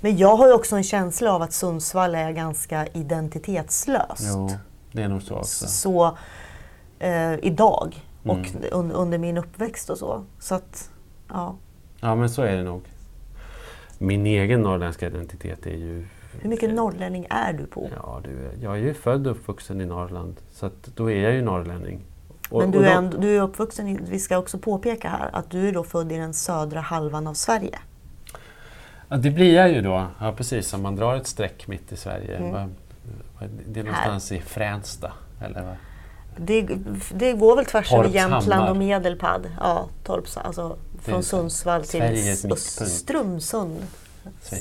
Speaker 2: Men jag har ju också en känsla av att Sundsvall är ganska identitetslöst.
Speaker 1: Jo, det är nog så också.
Speaker 2: Så eh, idag och
Speaker 1: Mm.
Speaker 2: un, under min uppväxt och så. Så att, ja.
Speaker 1: Ja, men så är det nog. Min egen norrländska identitet är ju...
Speaker 2: Hur mycket norrlänning är du på?
Speaker 1: Ja, du, jag är ju född och uppvuxen i Norrland, så då är jag ju norrlänning. Och-
Speaker 2: Men du är,
Speaker 1: då-
Speaker 2: ändå, du är uppvuxen i, vi ska också påpeka här, att du är då född i den södra halvan av Sverige.
Speaker 1: Ja, det blir jag ju då. Ja, precis. Om man drar ett streck mitt i Sverige.
Speaker 2: Mm.
Speaker 1: Det är någonstans i Fränsta, eller vad?
Speaker 2: Det, det går väl tvärs över. Jämtland och Medelpad. Ja, Torps, alltså från
Speaker 1: är
Speaker 2: Sundsvall till. Strömsund.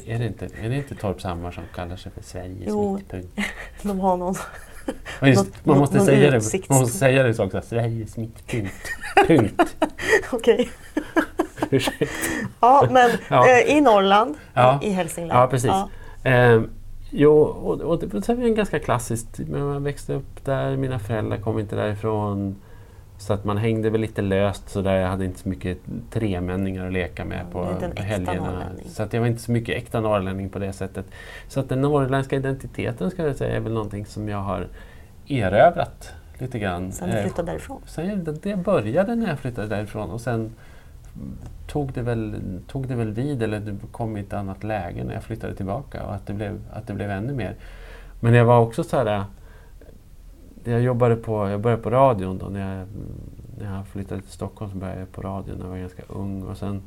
Speaker 1: Är det inte, är det inte Torpshammar som kallar sig för Sveriges
Speaker 2: Jo.
Speaker 1: mittpunkt? [laughs]
Speaker 2: De har någon...
Speaker 1: Just,
Speaker 2: Något-
Speaker 1: man, måste
Speaker 2: någon
Speaker 1: säga det, man måste säga det så också. Sveriges mittpunkt. Punkt. [laughs]
Speaker 2: Okej. [laughs] Ja, men
Speaker 1: Ja.
Speaker 2: eh, i Norrland,
Speaker 1: Ja.
Speaker 2: i Hälsingland.
Speaker 1: Ja, precis. Eh, jo, och, och det är det ganska klassiskt. Men man växte upp där, mina föräldrar kom inte därifrån. Så att man hängde väl lite löst sådär. Jag hade inte så mycket tremänningar att leka med
Speaker 2: Du
Speaker 1: på
Speaker 2: inte
Speaker 1: helgerna. Så att jag var inte så mycket äkta norrlänning på det sättet. Så att den norrländska identiteten ska jag säga är väl någonting som jag har erövrat lite grann.
Speaker 2: Sen du
Speaker 1: Eh,
Speaker 2: flyttade därifrån.
Speaker 1: Sen det, det började när jag flyttade därifrån och sen tog det väl, tog det väl vid eller det kom i ett annat läge när jag flyttade tillbaka och att det blev, att det blev ännu mer. Men jag var också så här... Jag jobbade på, jag började på radion då när jag, när jag flyttade till Stockholm så började jag på radion när jag var ganska ung. Och sen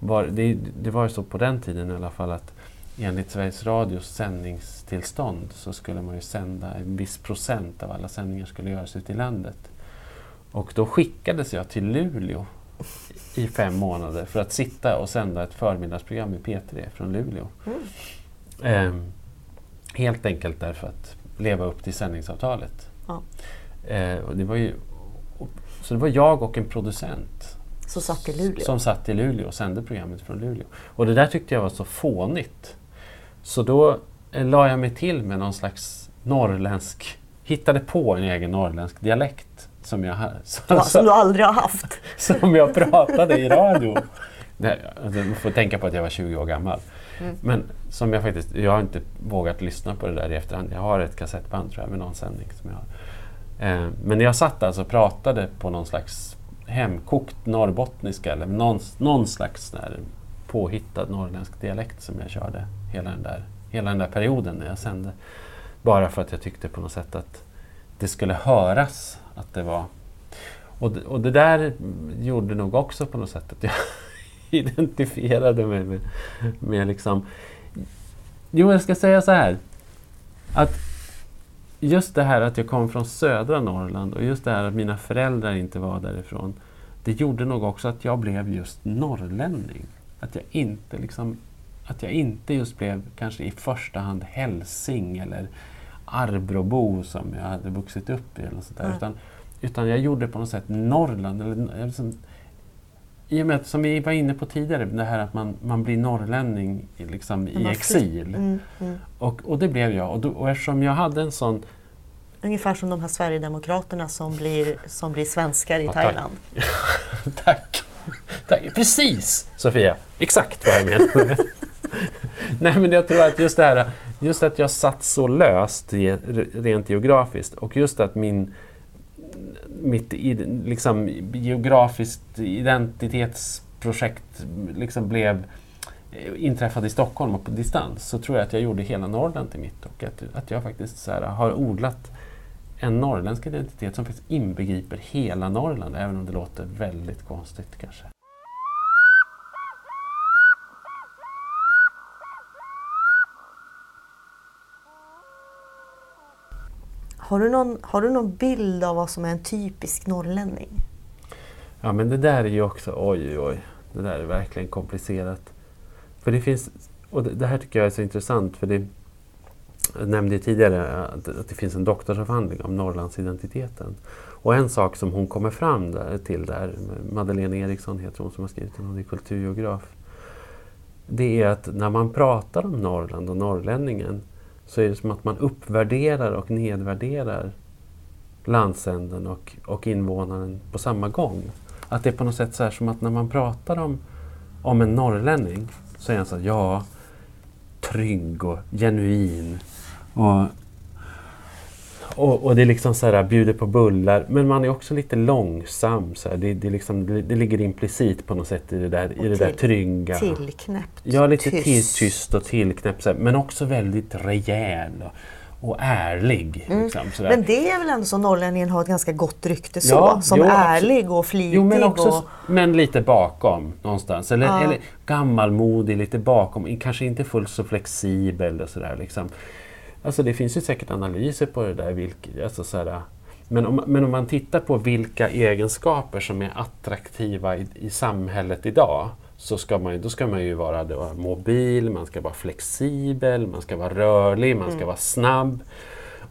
Speaker 1: var, det, det var ju så på den tiden i alla fall att enligt Sveriges Radios sändningstillstånd så skulle man ju sända en viss procent av alla sändningar skulle göras ute i landet. Och då skickades jag till Luleå i fem månader för att sitta och sända ett förmiddagsprogram i P3 från Luleå.
Speaker 2: Mm.
Speaker 1: Ehm, helt enkelt därför att leva upp till sändningsavtalet.
Speaker 2: Ja.
Speaker 1: Eh, och det var ju, och, så det var jag och en producent
Speaker 2: Så satt i Luleå.
Speaker 1: som satt i Luleå och sände programmet från Luleå. Och det där tyckte jag var så fånigt. Så då eh, la jag mig till med någon slags norrländsk, hittade på en egen norrländsk dialekt som jag, ha- [laughs]
Speaker 2: Ja, som du aldrig har haft. [laughs]
Speaker 1: som jag pratade i radio. Alltså, man får tänka på att jag var 20 år gammal.
Speaker 2: Mm.
Speaker 1: Men som jag faktiskt, jag har inte vågat lyssna på det där i efterhand. Jag har ett kassettband tror jag med någon sändning som jag har. Eh, men jag satt alltså och pratade på någon slags hemkokt norrbottniska eller någon, någon slags där påhittad norrländsk dialekt som jag körde hela den, där, hela den där perioden när jag sände. Bara för att jag tyckte på något sätt att det skulle höras att det var... Och och det där gjorde nog också på något sätt att jag identifierade mig med, med liksom... Jo, jag ska säga så här. Att just det här att jag kom från södra Norrland och just det här att mina föräldrar inte var därifrån. Det gjorde nog också att jag blev just norrlänning. Att jag inte liksom att jag inte just blev kanske i första hand hälsing eller Arbrobo som jag hade vuxit upp i. Eller sånt där,
Speaker 2: Mm.
Speaker 1: utan, utan jag gjorde på något sätt Norrland. Eller, eller liksom, I och med att, som vi var inne på tidigare, det här att man, man blir norrlänning liksom, i exil.
Speaker 2: Mm, mm.
Speaker 1: Och, och det blev jag. Och, då, och eftersom jag hade en sån...
Speaker 2: Ungefär som de här Sverigedemokraterna som blir, som blir svenskar i
Speaker 1: Ja, tack.
Speaker 2: Thailand. [laughs]
Speaker 1: Tack! Tack. Precis Sofia! Exakt vad jag menar. [laughs] Nej men jag tror att just det här, just att jag satt så löst rent geografiskt och just att min mitt i, liksom, geografiskt identitetsprojekt liksom blev eh, inträffade i Stockholm och på distans så tror jag att jag gjorde hela Norrland till mitt och att, att jag faktiskt så här, har odlat en norrländsk identitet som faktiskt inbegriper hela Norrland, även om det låter väldigt konstigt kanske.
Speaker 2: Har du, någon, har du någon bild av vad som är en typisk norrlänning?
Speaker 1: Ja men det där är ju också, oj oj oj, det där är verkligen komplicerat. För det finns, och det, det här tycker jag är så intressant för det, jag nämnde tidigare att, att det finns en doktorsavhandling om Norrlandsidentiteten. Och en sak som hon kommer fram där, till där, Madeleine Eriksson heter hon som har skrivit den, hon är kulturgeograf. Det är att när man pratar om Norrland och norrlänningen så är det som att man uppvärderar och nedvärderar landsänden och, och invånaren på samma gång. Att det är på något sätt så här som att när man pratar om, om en norrlänning så är han så här, ja, trygg och genuin. Och, och, och det är liksom så här, bjuder på bullar, men man är också lite långsam. Så här. Det, det, liksom, det, det ligger implicit på något sätt i det där, i det där trygga.
Speaker 2: Tillknäppt.
Speaker 1: Ja, lite
Speaker 2: tyst.
Speaker 1: till, tyst och tillknäppt. så här, Men också väldigt rejäl och, och ärlig. Liksom, sådär.
Speaker 2: Mm. Men det är väl ändå så norrlänningen har ett ganska gott rykte så?
Speaker 1: Ja,
Speaker 2: som
Speaker 1: jo,
Speaker 2: ärlig och flitig.
Speaker 1: Jo, men, också,
Speaker 2: och...
Speaker 1: men lite bakom någonstans. Eller,
Speaker 2: Ja.
Speaker 1: eller gammalmodig, lite bakom. Kanske inte fullt så flexibel och sådär. Liksom. Alltså det finns ju säkert analyser på det där. Vilk, alltså sådär, men, om, men om man tittar på vilka egenskaper som är attraktiva i, i samhället idag så ska man, då ska man ju vara mobil, man ska vara flexibel, man ska vara rörlig, man ska
Speaker 2: Mm.
Speaker 1: vara snabb.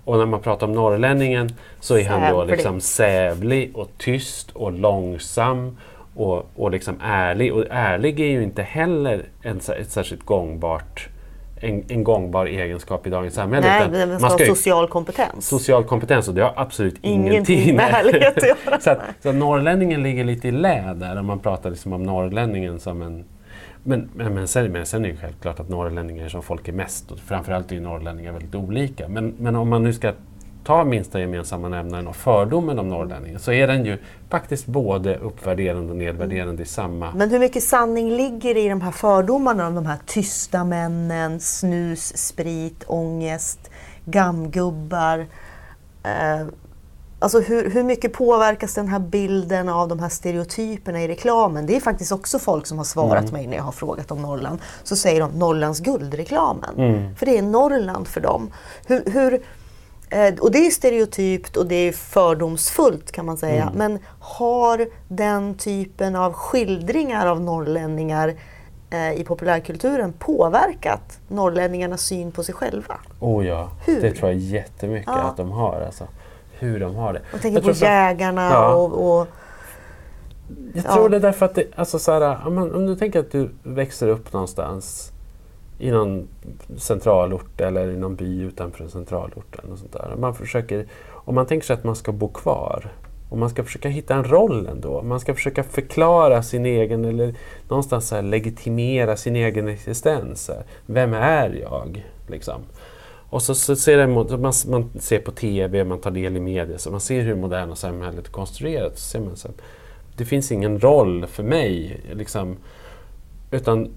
Speaker 1: Och när man pratar om norrlänningen så är han då
Speaker 2: Sävlig.
Speaker 1: liksom sävlig och tyst och långsam och, och liksom ärlig. Och ärlig är ju inte heller en, ett särskilt gångbart, en, en gångbar egenskap i dagens samhälle.
Speaker 2: Nej, men man ska
Speaker 1: man
Speaker 2: ha
Speaker 1: ska ju-
Speaker 2: social kompetens.
Speaker 1: social kompetens och det har absolut
Speaker 2: Ingenting
Speaker 1: ingenting
Speaker 2: med ärlighet att [laughs] göra.
Speaker 1: så, att, så norrlänningen ligger lite i lä där om man pratar liksom om norrlänningen som en men, men, men, sen, men sen är det ju självklart att norrlänningar är som folk är mest och framförallt är ju norrlänningar väldigt olika. Men, men om man nu ska ta minsta gemensamma nämnaren och fördomen om norrlänningen så är den ju faktiskt både uppvärderande och nedvärderande i samma...
Speaker 2: Men hur mycket sanning ligger i de här fördomarna om de här tysta männen, snus, sprit, ångest, gammgubbar? Eh, alltså hur, hur mycket påverkas den här bilden av de här stereotyperna i reklamen? Det är faktiskt också folk som har svarat mig när jag har frågat om Norrland. Så säger de Norrlands guldreklamen.
Speaker 1: Mm.
Speaker 2: För det är Norrland för dem. Hur, hur, och det är stereotypt och det är fördomsfullt kan man säga.
Speaker 1: Mm.
Speaker 2: Men har den typen av skildringar av norrlänningar eh, i populärkulturen påverkat norrlänningarnas syn på sig själva?
Speaker 1: Oh ja,
Speaker 2: Hur?
Speaker 1: det tror jag jättemycket
Speaker 2: Ja.
Speaker 1: att de har. Alltså, hur de har det.
Speaker 2: Jag tänker
Speaker 1: Jag
Speaker 2: på jägarna
Speaker 1: Ja.
Speaker 2: och, och
Speaker 1: Jag
Speaker 2: Ja.
Speaker 1: tror det är därför att det, alltså så här, om, man, om du tänker att du växer upp någonstans i någon centralort eller i någon by utanför en centralort. Eller något sånt där. Man försöker, om man tänker sig att man ska bo kvar och man ska försöka hitta en roll ändå. Man ska försöka förklara sin egen eller någonstans så här, legitimera sin egen existens. Vem är jag? Liksom. Och så, så ser man, man ser på TV, man tar del i media, så man ser hur moderna samhället är konstruerat. Så ser man så att det finns ingen roll för mig. Liksom, utan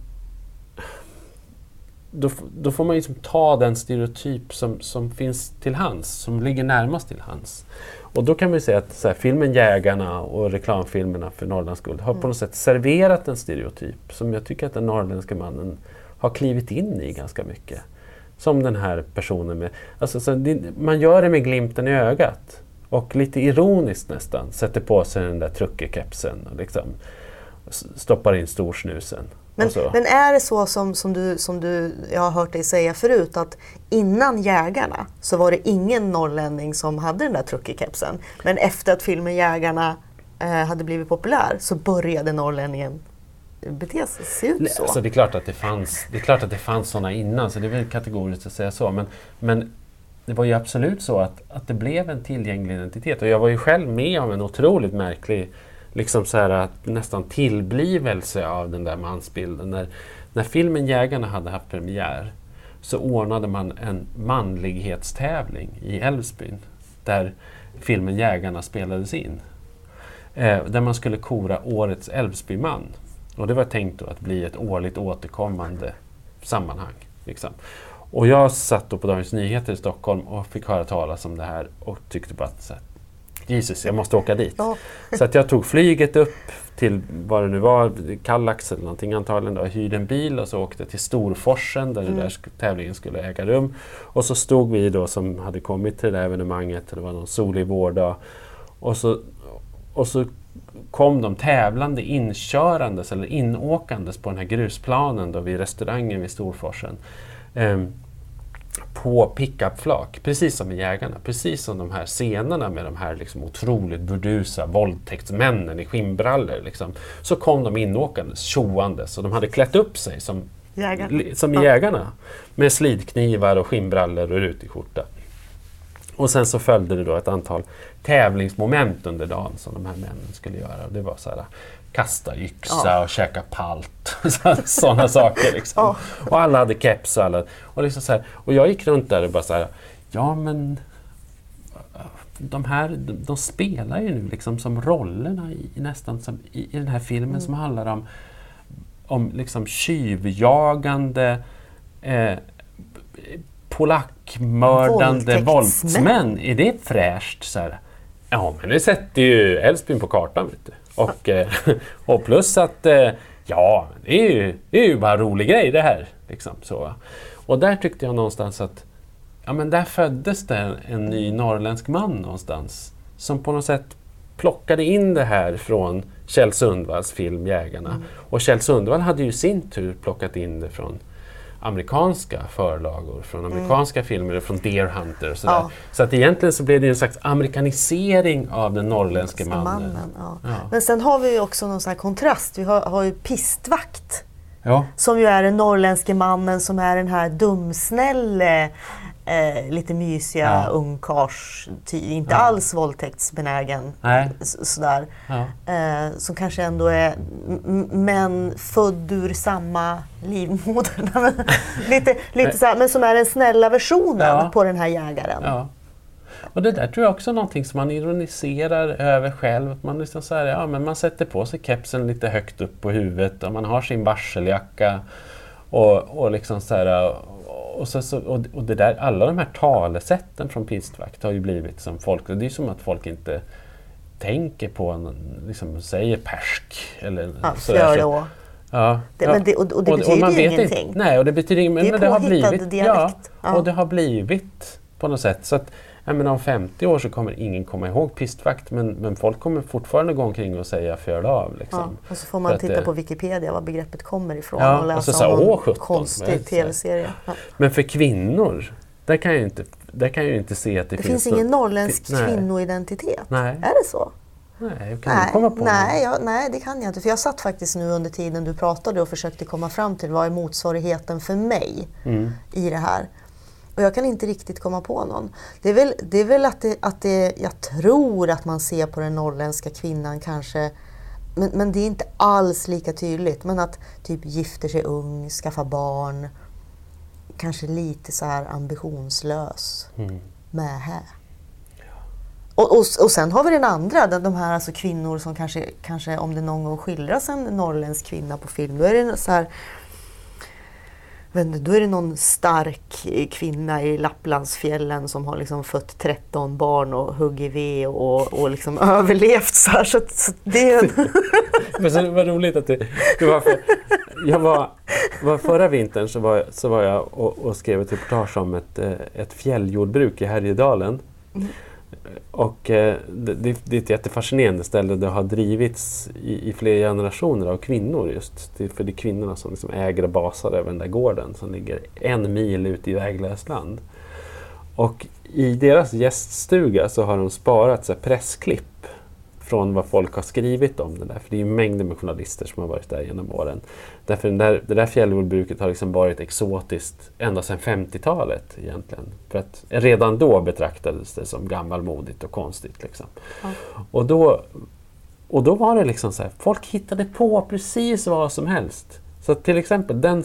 Speaker 1: då, då får man liksom ta den stereotyp som, som finns till hands, som ligger närmast till hands. Och då kan vi säga att här, filmen Jägarna och reklamfilmerna för Norrlands guld har på något sätt serverat en stereotyp som jag tycker att den norrländska mannen har klivit in i ganska mycket. Som den här personen med... Alltså, så det, man gör det med glimten i ögat och lite ironiskt nästan sätter på sig den där truckekepsen och liksom stoppar in storsnusen.
Speaker 2: Men,
Speaker 1: och så.
Speaker 2: men är det så som, som, du, som du, jag har hört dig säga förut att innan Jägarna så var det ingen norrlänning som hade den där truckekepsen. Men efter att filmen Jägarna eh, hade blivit populär så började norrlänningen bete sig, se ut så.
Speaker 1: Alltså det är klart att det fanns, det är klart att det fanns sådana innan, så det är väl kategoriskt att säga så. Men, men det var ju absolut så att, att det blev en tillgänglig identitet. Och jag var ju själv med om en otroligt märklig liksom så här, nästan tillblivelse av den där mansbilden. När, när filmen Jägarna hade haft premiär så ordnade man en manlighetstävling i Älvsbyn där filmen Jägarna spelades in. Eh, där man skulle kora Årets Älvsbyman. Och det var tänkt då att bli ett årligt återkommande sammanhang. Liksom. Och jag satt då på Dagens Nyheter i Stockholm och fick höra talas om det här och tyckte bara att Jesus, jag måste åka dit.
Speaker 2: Ja.
Speaker 1: Så att jag tog flyget upp till vad det nu var, Kallax eller någonting antagligen, då, hyrde en bil och så åkte till Storforsen där den där tävlingen skulle äga rum. Och så stod vi då som hade kommit till det där evenemanget, det var någon solig vårdag. Och så, och så kom de tävlande inkörandes eller inåkandes på den här grusplanen då vid restaurangen vid Storforsen. Ehm, på pickupflak, precis som i Jägarna. Precis som de här scenerna med de här liksom otroligt burdusa våldtäktsmännen i skinnbrallor. Liksom. Så kom de inåkandes, tjoandes och de hade klätt upp sig som,
Speaker 2: Jägarna.
Speaker 1: som i. Jägarna. Med slidknivar och skinnbrallor och rutig skjorta. Och sen så följde det då ett antal tävlingsmoment under dagen som de här männen skulle göra. Det var så här, kasta yxa
Speaker 2: Ja.
Speaker 1: och käka palt. Sådana saker. Liksom.
Speaker 2: Ja.
Speaker 1: Och alla hade keps och alla. Och, liksom så här, och jag gick runt där och bara så här, ja men de här, de, de spelar ju nu liksom som rollerna i, nästan som i, i den här filmen
Speaker 2: Mm.
Speaker 1: som handlar om, om liksom tjuvjagande eh, polackmördande
Speaker 2: Våldtäktsmän.
Speaker 1: våldsmän. Är det fräscht? Så här? Ja, men det sätter ju Älvsbyn på kartan. Vet du. Och, eh, [laughs] och plus att eh, ja, det är, ju, det är ju bara en rolig grej det här. Liksom, så. Och där tyckte jag någonstans att ja, men där föddes det en, ny norrländsk man någonstans. Som på något sätt plockade in det här från Kjell Sundvalls film Jägarna. Och Kjell Sundvall hade ju i sin tur plockat in det från amerikanska förlagor, från amerikanska filmer, från Deer Hunter och sådär.
Speaker 2: Ja.
Speaker 1: Så att egentligen så blev det en slags amerikanisering av den norrländske mannen.
Speaker 2: Mannen, ja.
Speaker 1: Ja.
Speaker 2: Men sen har vi ju också någon sån kontrast. Vi har, har ju pistvakt. Som ju är den norrländske mannen som är den här dumsnälle, eh, lite mysiga
Speaker 1: Ja.
Speaker 2: ungkars, inte
Speaker 1: Ja.
Speaker 2: alls våldtäktsbenägen.
Speaker 1: Nej.
Speaker 2: Sådär.
Speaker 1: Ja.
Speaker 2: Eh, som kanske ändå är m- m- men född ur samma livmoder. [laughs] Lite, lite så här, men som är den snälla versionen
Speaker 1: Ja.
Speaker 2: på den här jägaren.
Speaker 1: Ja. Och det där tror jag också är någonting som man ironiserar över själv. Att man, liksom så här, ja, men man sätter på sig kepsen lite högt upp på huvudet och man har sin varseljacka. Och, och, liksom så här, och, så, så, och, och det där, alla de här talesätten från pistvakt har ju blivit som folk... Det är ju som att folk inte tänker på, en, liksom säger persk. Eller
Speaker 2: Ja,
Speaker 1: sådär.
Speaker 2: Fjörå.
Speaker 1: Ja,
Speaker 2: Det-
Speaker 1: ja.
Speaker 2: men det- och- och det betyder
Speaker 1: man
Speaker 2: ju
Speaker 1: vet
Speaker 2: ingenting.
Speaker 1: Inte, nej, och det betyder ingenting.
Speaker 2: Det är
Speaker 1: Men det har blivit,
Speaker 2: dialekt.
Speaker 1: Ja,
Speaker 2: Ja.
Speaker 1: och det har blivit på något sätt. Så att, jag menar, om 50 år så kommer ingen komma ihåg pistvakt men, men folk kommer fortfarande gå omkring och säga föl av.
Speaker 2: Ja,
Speaker 1: Liksom.
Speaker 2: och så får man titta
Speaker 1: det-
Speaker 2: på Wikipedia var begreppet kommer ifrån
Speaker 1: Ja,
Speaker 2: och
Speaker 1: och
Speaker 2: läsa
Speaker 1: så sa,
Speaker 2: om någon
Speaker 1: "Åh, 17", vad är
Speaker 2: konstig
Speaker 1: det?
Speaker 2: tv-serie. Ja.
Speaker 1: Men för kvinnor, där kan jag inte, där kan jag inte se att det,
Speaker 2: Det
Speaker 1: finns
Speaker 2: finns ingen norrländsk
Speaker 1: Nej.
Speaker 2: kvinnoidentitet.
Speaker 1: Nej.
Speaker 2: Är det så?
Speaker 1: Nej, kan du
Speaker 2: Nej,
Speaker 1: komma på
Speaker 2: nej, jag, nej, det kan jag inte. För jag satt faktiskt nu under tiden du pratade och försökte komma fram till vad är motsvarigheten för mig
Speaker 1: Mm.
Speaker 2: i det här. Och jag kan inte riktigt komma på någon. Det är väl, det är väl att, det, att det, jag tror att man ser på den norrländska kvinnan kanske men, men det är inte alls lika tydligt. Men att typ gifter sig ung, skaffar barn. Kanske lite så här ambitionslös.
Speaker 1: Mm.
Speaker 2: Med här. Och, och, och sen har vi den andra, de de här alltså kvinnor som kanske, kanske om det någon gång skildras en norrländsk kvinna på film, då är det så här inte, då är det någon stark kvinna i Lapplandsfjällen som har liksom fött 13 barn och huggit ved och, och liksom [laughs] överlevt. Så, här, så, så det är en... [laughs]
Speaker 1: Men så, vad roligt att det, det var för, jag var, var Förra vintern så var, så var jag och, och skrev ett reportage om ett, eh, ett fjälljordbruk i Härjedalen. Och eh, det, det är ett jättefascinerande ställe. Det har drivits i, i flera generationer av kvinnor just. Det, för det är kvinnorna som liksom äger och basar över den där gården som ligger en mil ute i väglöst land. Och i deras gäststuga så har de sparat så här pressklipp från vad folk har skrivit om det där. För det är mängder med journalister som har varit där genom åren. Därför den där, det där fjälljordbruket har liksom varit exotiskt ända sedan 50-talet egentligen. För att redan då betraktades det som gammalmodigt och konstigt. Liksom.
Speaker 2: Ja.
Speaker 1: Och, då, och då var det liksom så här, folk hittade på precis vad som helst. Så till exempel den,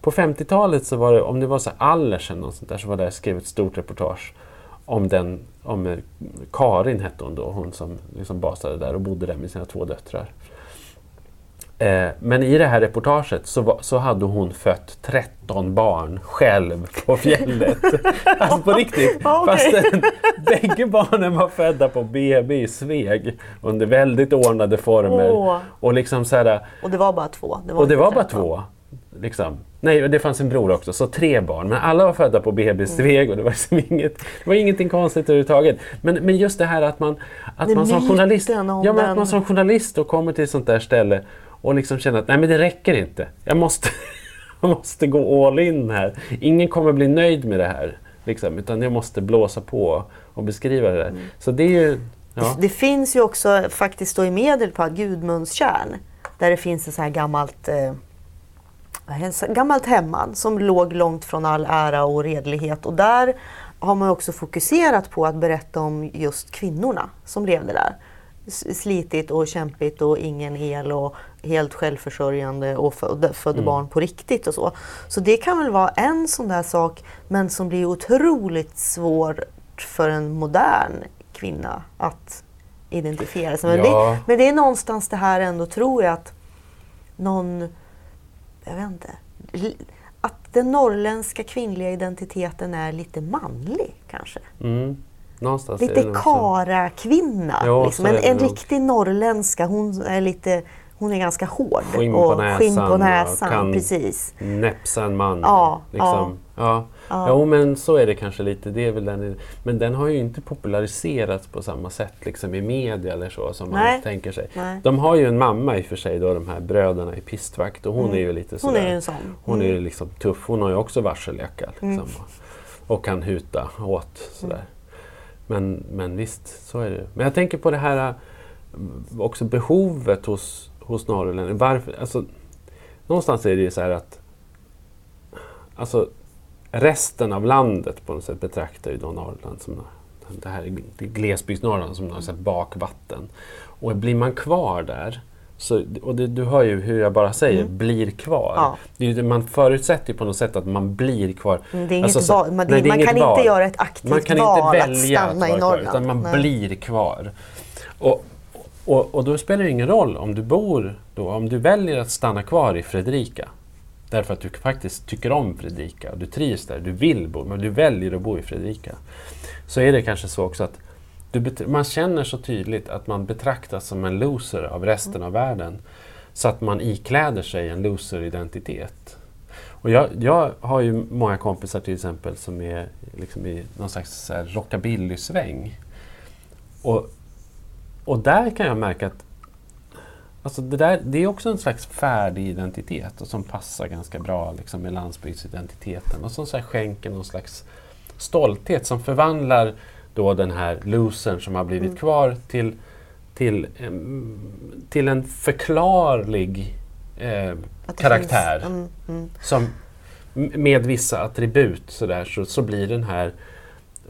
Speaker 1: på 50-talet så var det, om det var så här Allers eller något sånt där, så var det skrev ett stort reportage om den, om Karin hette hon då, hon som liksom basade där och bodde där med sina två döttrar. Eh, men i det här reportaget så, var, så hade hon fött 13 barn själv på fjället. [laughs] alltså på riktigt. Fast bägge barnen var födda på BB i Sveg under väldigt ordnade former. Och liksom så här,
Speaker 2: Och det var bara två. Det
Speaker 1: och det var bara
Speaker 2: 13.
Speaker 1: två. Liksom. Nej, det fanns en bror också, så tre barn. Men alla var födda på BB Sveg och det var, liksom inget, det var ingenting konstigt överhuvudtaget. Men, men just det här att man, att
Speaker 2: Det
Speaker 1: man som journalist ja, men att man som journalist och kommer till ett sånt där ställe och liksom känner att nej men det räcker inte. Jag måste, [laughs] jag måste gå all in här. Ingen kommer bli nöjd med det här. Liksom, utan jag måste blåsa på och beskriva det där.
Speaker 2: Mm.
Speaker 1: Så det är ju... Ja.
Speaker 2: Det finns ju också faktiskt då i Medelpad, Gudmundstjärn, där det finns ett så här gammalt eh, Så- gammalt hemman som låg långt från all ära och redlighet. Och där har man också fokuserat på att berätta om just kvinnorna som levde där. Slitigt och kämpigt och ingen el och helt självförsörjande och födde, födde
Speaker 1: Mm.
Speaker 2: barn på riktigt och så. Så det kan väl vara en sån där sak men som blir otroligt svår för en modern kvinna att identifiera sig med. Men,
Speaker 1: Ja.
Speaker 2: det, men det är någonstans det här ändå tror jag att någon, jag vet inte, att den norrländska kvinnliga identiteten är lite manlig kanske.
Speaker 1: Mm. Någonstans
Speaker 2: Lite kara-kvinna. Liksom. En, en riktig norrländska, hon är lite hon är ganska hård.
Speaker 1: Skinn på
Speaker 2: och
Speaker 1: näsan
Speaker 2: skinn på näsan,
Speaker 1: kan-
Speaker 2: precis.
Speaker 1: Näpsa en man.
Speaker 2: Ja,
Speaker 1: liksom. ja.
Speaker 2: Ja.
Speaker 1: Jo, men så är det kanske lite. Det är väl den, men den har ju inte populariserats på samma sätt liksom, i media eller så som
Speaker 2: Nej.
Speaker 1: man tänker sig.
Speaker 2: Nej.
Speaker 1: De har ju en mamma i och för sig, då, de här bröderna i pistvakt och hon är ju lite
Speaker 2: Mm. Hon
Speaker 1: sådär.
Speaker 2: är ju en sån.
Speaker 1: Hon är
Speaker 2: Mm.
Speaker 1: ju liksom tuff. Hon har ju också varseljacka. Liksom,
Speaker 2: Mm.
Speaker 1: och, och kan huta åt. Sådär. Men, men visst, så är det. Men jag tänker på det här äh, också behovet hos, hos norrlänningar. Varför, alltså, någonstans är det ju så här att alltså, resten av landet på något sätt betraktar ju då Norrland som det här glesbygdsnorrland som något sätt bakvatten. Och blir man kvar där, så, och det, du hör ju hur jag bara säger, blir kvar.
Speaker 2: Ja.
Speaker 1: Det man förutsätter ju på något sätt att man blir kvar.
Speaker 2: Mm, det är inget
Speaker 1: Alltså så-
Speaker 2: val. Man- det-
Speaker 1: nej, det är
Speaker 2: man kan inte
Speaker 1: val.
Speaker 2: göra ett aktivt
Speaker 1: Man kan
Speaker 2: val
Speaker 1: inte
Speaker 2: att stanna i
Speaker 1: vara kvar,
Speaker 2: Norrland.
Speaker 1: utan man
Speaker 2: Nej.
Speaker 1: blir kvar. Och, och, och då spelar det ingen roll om du bor då, om du väljer att stanna kvar i Fredrika därför att du faktiskt tycker om Fredrika och du trivs där, du vill bo, men du väljer att bo i Fredrika. Så är det kanske så också att du, man känner så tydligt att man betraktas som en loser av resten av världen. Så att man ikläder sig en loser-identitet. Och jag, jag har ju många kompisar till exempel som är liksom i någon slags rockabilly-sväng. Och, och där kan jag märka att alltså det, där, det är också en slags färdig identitet och som passar ganska bra liksom, med landsbygdsidentiteten och som så skänker någon slags stolthet som förvandlar då den här losern som har blivit
Speaker 2: Mm.
Speaker 1: kvar till, till, till en förklarlig eh, karaktär.
Speaker 2: mm, mm.
Speaker 1: Som, med vissa attribut så, där, så, så blir den här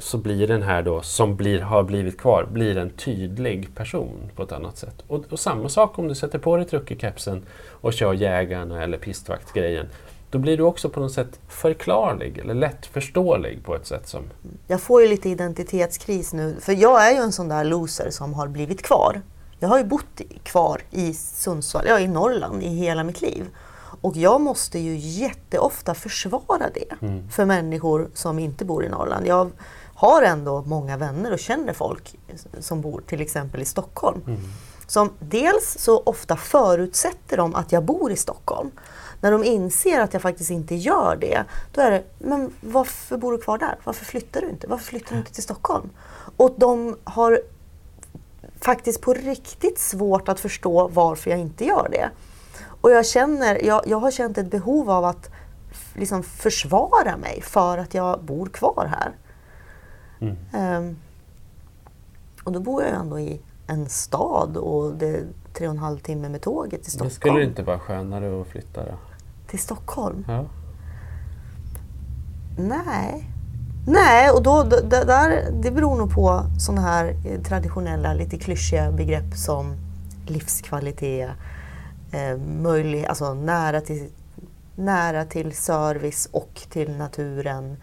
Speaker 1: så blir den här då, som blir, har blivit kvar, blir en tydlig person på ett annat sätt. Och, och samma sak om du sätter på dig truckerkepsen och kör jägarna eller pistvaktsgrejen. Då blir du också på något sätt förklarlig eller lättförståelig på ett sätt som...
Speaker 2: Jag får ju lite identitetskris nu, för jag är ju en sån där loser som har blivit kvar. Jag har ju bott kvar i Sundsvall, ja i Norrland i hela mitt liv. Och jag måste ju jätteofta försvara det för människor som inte bor i Norrland. Jag har ändå många vänner och känner folk som bor till exempel i Stockholm. Som dels så ofta förutsätter de att jag bor i Stockholm. När de inser att jag faktiskt inte gör det, då är det, men varför bor du kvar där? Varför flyttar du inte? Varför flyttar du inte till Stockholm? Och de har faktiskt på riktigt svårt att förstå varför jag inte gör det. Och jag, känner, jag, jag har känt ett behov av att liksom försvara mig för att jag bor kvar här.
Speaker 1: Mm.
Speaker 2: Ehm, och då bor jag ju ändå i en stad och det är tre och en halv timme med tåget till
Speaker 1: Det
Speaker 2: Stockholm.
Speaker 1: skulle inte vara skönare att flytta då?
Speaker 2: Till Stockholm?
Speaker 1: Ja.
Speaker 2: Nej. Nej, och då, det, det där, det beror nog på sådana här eh, traditionella, lite klyschiga begrepp som livskvalitet, eh, möjlig, alltså nära till, nära till service och till naturen,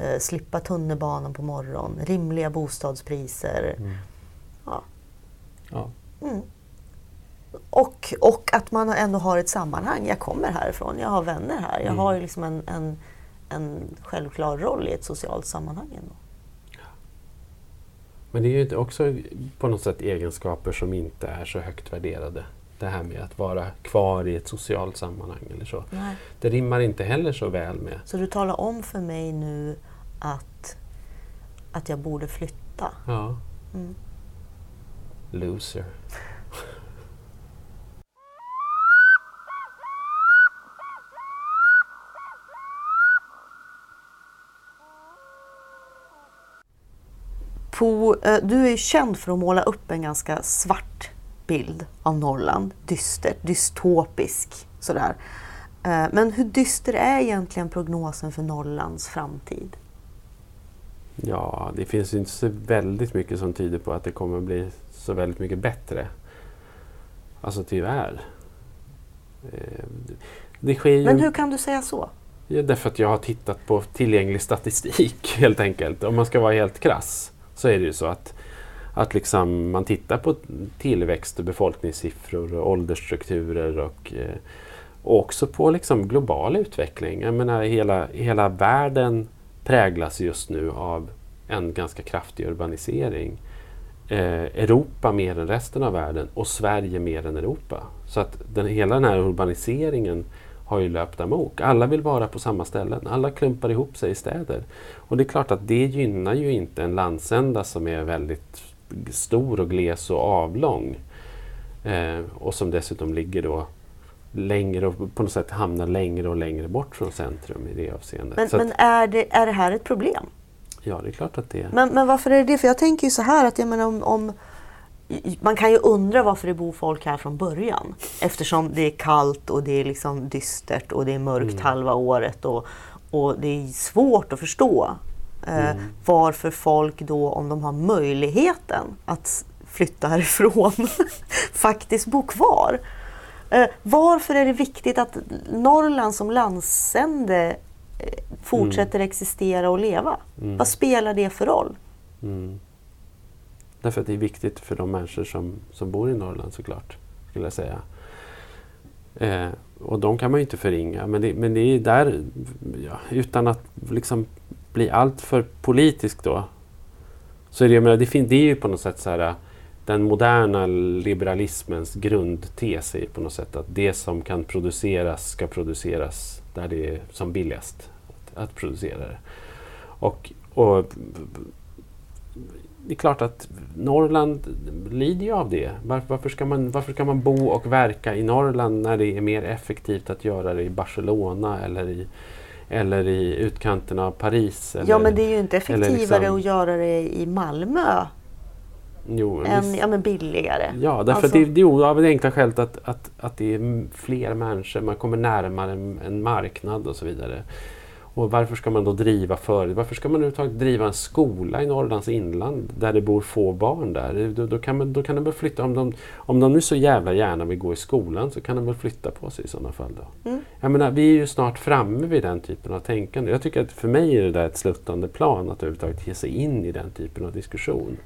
Speaker 2: eh, slippa tunnelbanan på morgonen, rimliga bostadspriser.
Speaker 1: Mm.
Speaker 2: Ja.
Speaker 1: Ja.
Speaker 2: Mm. Och, och att man ändå har ett sammanhang. Jag kommer härifrån, jag har vänner här. Jag
Speaker 1: Mm.
Speaker 2: har ju liksom en, en, en självklar roll i ett socialt sammanhang. Ändå.
Speaker 1: Men det är ju också på något sätt egenskaper som inte är så högt värderade. Det här med att vara kvar i ett socialt sammanhang eller så.
Speaker 2: Nej.
Speaker 1: Det rimmar inte heller så väl med...
Speaker 2: Så du talar om för mig nu att, att jag borde flytta.
Speaker 1: Ja.
Speaker 2: Mm.
Speaker 1: Loser.
Speaker 2: På, eh, du är känd för att måla upp en ganska svart bild av Norrland. Dyster, dystopisk. Sådär. Eh, Men hur dyster är egentligen prognosen för Norrlands framtid?
Speaker 1: Ja, det finns inte så väldigt mycket som tyder på att det kommer bli så väldigt mycket bättre. Alltså tyvärr. Eh, det sker ju...
Speaker 2: Men hur kan du säga så?
Speaker 1: Ja, därför att jag har tittat på tillgänglig statistik [laughs] helt enkelt. Om man ska vara helt krass så är det ju så att, att liksom man tittar på tillväxt och befolkningssiffror och åldersstrukturer och, eh, också på liksom global utveckling. Jag menar hela, hela världen präglas just nu av en ganska kraftig urbanisering. Eh, Europa mer än resten av världen och Sverige mer än Europa. Så att den, hela den här urbaniseringen har ju löpt amok. Alla vill vara på samma ställen. Alla klumpar ihop sig i städer. Och det är klart att det gynnar ju inte en landsända som är väldigt stor och gles och avlång. Eh, och som dessutom ligger då längre och på något sätt hamnar längre och längre bort från centrum i det avseendet.
Speaker 2: Men, men är, det, är det här ett problem?
Speaker 1: Ja, det är klart att det är.
Speaker 2: Men, men varför är det det? För jag tänker ju så här att jag menar om, om man kan ju undra varför det bor folk här från början. Eftersom det är kallt och det är liksom dystert och det är mörkt mm. halva året. Och, och det är svårt att förstå eh, mm. varför folk då, om de har möjligheten att flytta härifrån, [laughs] faktiskt bor kvar. Eh, varför är det viktigt att Norrland som landsände eh, fortsätter mm. existera och leva? Mm. Vad spelar det för roll? Mm.
Speaker 1: Därför att det är viktigt för de människor som, som bor i Norrland såklart, skulle jag säga. Eh, och de kan man ju inte förringa, men det, men det är där, ja, utan att liksom bli alltför politisk då, så är det, jag menar, det, det är ju på något sätt så här, den moderna liberalismens grundtes är på något sätt att det som kan produceras ska produceras där det är som billigast att, att producera det. Och, och det är klart att Norrland lider ju av det. Varför, varför, ska man, varför ska man bo och verka i Norrland när det är mer effektivt att göra det i Barcelona eller i, eller i utkanten av Paris? Eller,
Speaker 2: ja, men det är ju inte effektivare liksom, att göra det i Malmö Jo, än, ja, men billigare.
Speaker 1: Ja, därför alltså. det, det är av det enkla skälet att, att, att det är fler människor, man kommer närmare en, en marknad och så vidare. Och varför ska man då driva för, Varför ska man överhuvudtaget driva en skola i Norrlands inland där det bor få barn där? Då, då kan, man, då kan de väl flytta, om de, om de nu så jävla gärna vill gå i skolan så kan de väl flytta på sig i sådana fall. Då. Mm. Jag menar, vi är ju snart framme vid den typen av tänkande. Jag tycker att för mig är det där ett sluttande plan att överhuvudtaget ge sig in i den typen av diskussion.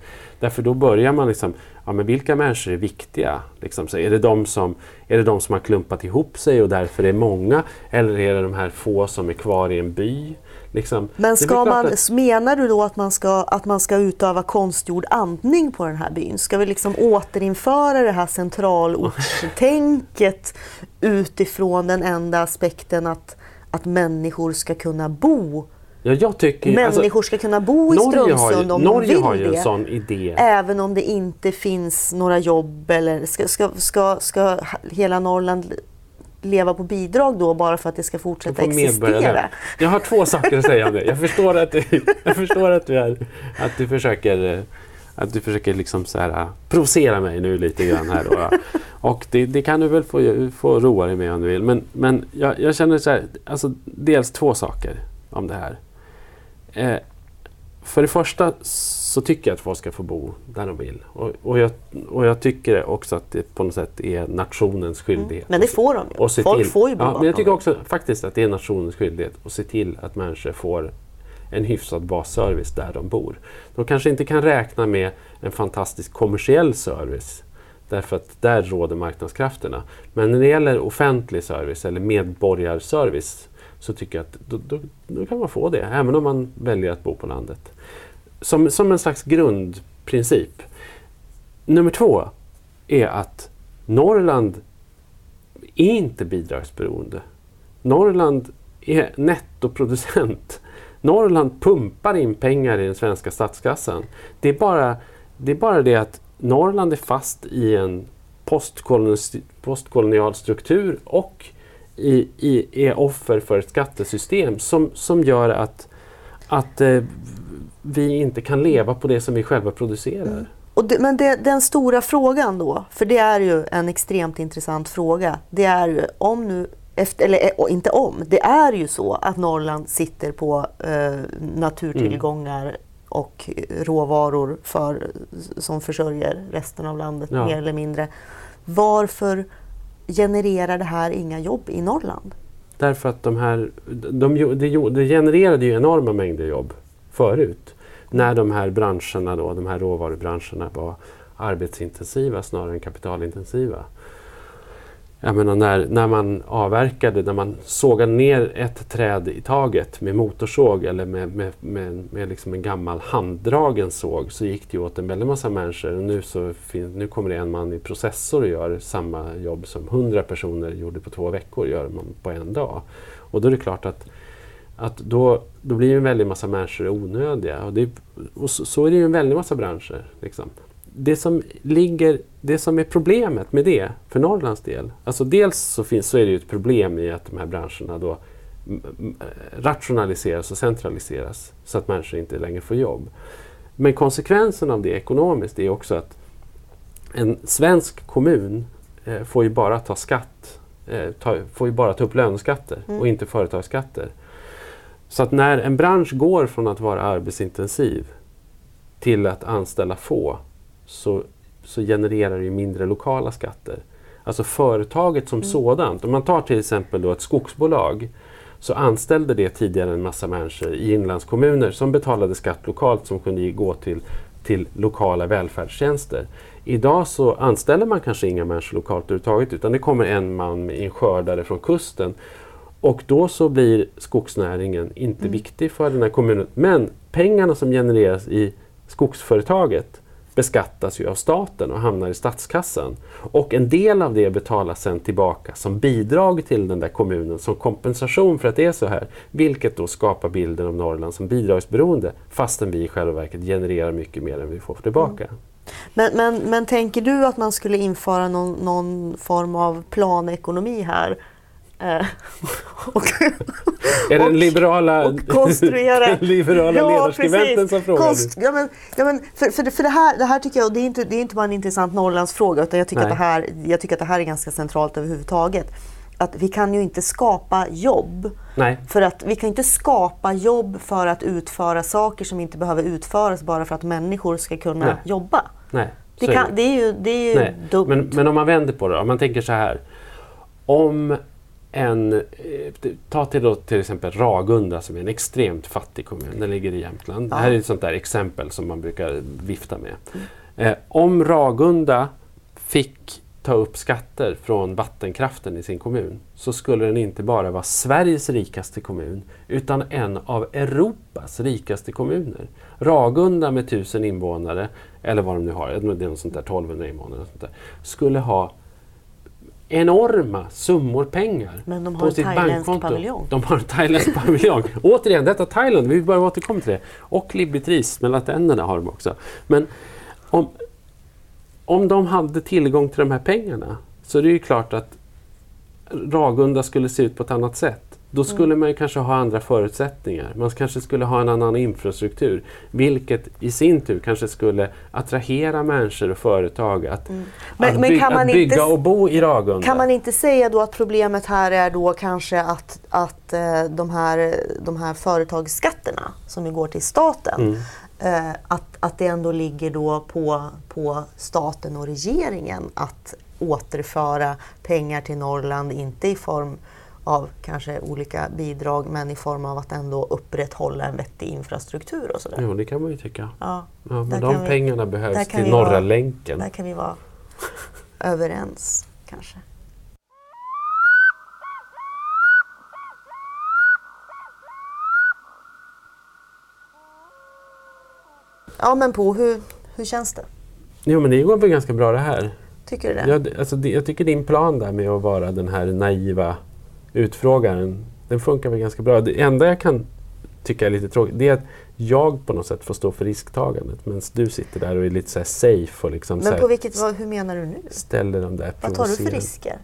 Speaker 1: Därför då börjar man liksom, ja men vilka människor är viktiga? Liksom, så är, det de som, är det de som har klumpat ihop sig och därför är många? Eller är det de här få som är kvar i en by? Liksom,
Speaker 2: men ska man, att... menar du då att man, ska, att man ska utöva konstgjord andning på den här byn? Ska vi liksom återinföra det här centralortstänket utifrån den enda aspekten att, att människor ska kunna bo
Speaker 1: Ja, jag tycker,
Speaker 2: alltså, Människor ska kunna bo i Strömsund om
Speaker 1: Norge
Speaker 2: de vill
Speaker 1: har ju en sån idé.
Speaker 2: Även om det inte finns några jobb eller ska, ska, ska, ska hela Norrland leva på bidrag då bara för att det ska fortsätta existera?
Speaker 1: Jag har två saker att säga om det. Jag förstår att du, [laughs] jag förstår att du, är, att du försöker att du försöker liksom så här, provocera mig nu lite grann här. Då, Och det, det, kan du väl få, få roa dig med om du vill. Men, men jag, jag känner så här, alltså dels två saker om det här. Eh, för det första så tycker jag att folk ska få bo där de vill. Och, och, jag, och jag tycker också att det på något sätt är nationens mm. skyldighet. Mm.
Speaker 2: Men det får de ju. Folk
Speaker 1: till,
Speaker 2: får ju bo
Speaker 1: ja, Men jag tycker också faktiskt att det är nationens skyldighet att se till att människor får en hyfsad basservice där de bor. De kanske inte kan räkna med en fantastisk kommersiell service därför att där råder marknadskrafterna. Men när det gäller offentlig service eller medborgarservice så tycker jag att då, då, då, kan man få det, även om man väljer att bo på landet. Som, som en slags grundprincip. Nummer två är att Norrland är inte bidragsberoende. Norrland är nettoproducent. Norrland pumpar in pengar i den svenska statskassan. Det är bara det, är bara det att Norrland är fast i en postkolonial struktur och i, i, är offer för ett skattesystem som, som gör att, att eh, vi inte kan leva på det som vi själva producerar. Mm.
Speaker 2: Och det, men det, den stora frågan då, för det är ju en extremt intressant fråga, det är ju om nu efter, eller eh, inte om, det är ju så att Norrland sitter på eh, naturtillgångar och råvaror för, som försörjer resten av landet
Speaker 1: Ja.
Speaker 2: mer eller mindre. Varför genererar det här inga jobb i Norrland?
Speaker 1: Därför att de här, de, de, det genererade ju enorma mängder jobb förut. När de här branscherna, då, de här råvarubranscherna var arbetsintensiva snarare än kapitalintensiva. Jag menar när, när man avverkade, när man sågade ner ett träd i taget med motorsåg eller med, med, med, med liksom en gammal handdragen såg så gick det åt en väldig massa människor. Och nu, så fin, nu kommer det en man i processor och gör samma jobb som hundra personer gjorde på två veckor, gör man på en dag. Och då är det klart att, att då, då blir en väldig massa människor onödiga. Och, det, och så, så är det ju en väldig massa branscher. Liksom det som, ligger, det som är problemet med det för Norrlands del, alltså dels så, finns, så är det ju ett problem i att de här branscherna då rationaliseras och centraliseras så att människor inte längre får jobb. Men konsekvensen av det ekonomiskt är också att en svensk kommun eh, får ju bara ta skatt, eh, ta, får ju bara ta upp löneskatter
Speaker 2: Mm.
Speaker 1: och inte företagsskatter. Så att när en bransch går från att vara arbetsintensiv till att anställa få så, så genererar det mindre lokala skatter. Alltså företaget som sådant, om man tar till exempel då ett skogsbolag så anställde det tidigare en massa människor i inlandskommuner som betalade skatt lokalt som kunde gå till, till lokala välfärdstjänster. Idag så anställer man kanske inga människor lokalt överhuvudtaget utan det kommer en man med en skördare från kusten och då så blir skogsnäringen inte viktig för den här kommunen. Men pengarna som genereras i skogsföretaget beskattas ju av staten och hamnar i statskassan. Och en del av det betalas sen tillbaka som bidrag till den där kommunen som kompensation för att det är så här. Vilket då skapar bilden av Norrland som bidragsberoende fastän vi i själva verket genererar mycket mer än vi får tillbaka. Mm.
Speaker 2: Men, men, men tänker du att man skulle införa någon, någon form av planekonomi här? Eh, [laughs] och,
Speaker 1: Är det
Speaker 2: och-
Speaker 1: den liberala,
Speaker 2: och konstruera- [laughs]
Speaker 1: liberala
Speaker 2: Ja,
Speaker 1: ledarskribenten
Speaker 2: precis.
Speaker 1: som frågar?
Speaker 2: Konst, ja, men, ja, men för, för, det- för det, här, det här tycker jag, det är inte, det är inte bara en intressant Norrlandsfråga utan jag tycker, att det här, jag tycker att det här är ganska centralt överhuvudtaget. Att vi kan ju inte skapa jobb
Speaker 1: Nej,
Speaker 2: för att vi kan inte skapa jobb för att utföra saker som inte behöver utföras bara för att människor ska kunna
Speaker 1: Nej.
Speaker 2: jobba.
Speaker 1: nej.
Speaker 2: Det, kan, det är ju, det är ju dumt.
Speaker 1: men, men om man vänder på det, om man tänker så här. Om en, eh, ta till, då, till exempel Ragunda som är en extremt fattig kommun, den ligger i Jämtland. Det här är ett sånt där exempel som man brukar vifta med. Eh, om Ragunda fick ta upp skatter från vattenkraften i sin kommun så skulle den inte bara vara Sveriges rikaste kommun utan en av Europas rikaste kommuner. Ragunda med tusen invånare, eller vad de nu har, det är något sånt där 1200 invånare, sånt där, skulle ha enorma summor pengar
Speaker 2: Men de har
Speaker 1: på sitt bankkonto.
Speaker 2: paviljong.
Speaker 1: De har en thailändsk [laughs] paviljong. Återigen, detta Thailand, vi bara återkommer till det. Och Libbitris, mellan tänderna har de också. Men om, om de hade tillgång till de här pengarna så är det ju klart att Ragunda skulle se ut på ett annat sätt. Då
Speaker 2: Mm.
Speaker 1: skulle man kanske ha andra förutsättningar. Man kanske skulle ha en annan infrastruktur. Vilket i sin tur kanske skulle attrahera människor och företag att,
Speaker 2: Mm. Men-
Speaker 1: att,
Speaker 2: men
Speaker 1: by-
Speaker 2: kan man
Speaker 1: att bygga
Speaker 2: inte-
Speaker 1: och bo i Ragunda.
Speaker 2: Kan man inte säga då att problemet här är då kanske att, att eh, de, här, de här företagsskatterna som ju går till staten,
Speaker 1: Mm.
Speaker 2: eh, att, att det ändå ligger då på, på staten och regeringen att återföra pengar till Norrland, inte i form av kanske olika bidrag men i form av att ändå upprätthålla en vettig infrastruktur och sådär.
Speaker 1: Jo, det kan man ju tycka.
Speaker 2: Ja,
Speaker 1: Ja, men de
Speaker 2: vi-
Speaker 1: pengarna
Speaker 2: där
Speaker 1: behövs till
Speaker 2: vi
Speaker 1: Norra
Speaker 2: vara-
Speaker 1: länken.
Speaker 2: där kan vi vara överens kanske. Ja men på hur, hur känns det?
Speaker 1: Jo, men det går väl ganska bra det här.
Speaker 2: Tycker du det?
Speaker 1: Jag, alltså, jag tycker din plan där med att vara den här naiva utfrågaren, den funkar väl ganska bra. Det enda jag kan tycka är lite tråkigt, det är att jag på något sätt får stå för risktagandet medan du sitter där och är lite så här safe och liksom
Speaker 2: men på vilket, vad, hur menar du nu?
Speaker 1: ställer de där
Speaker 2: Vad tar du för risker?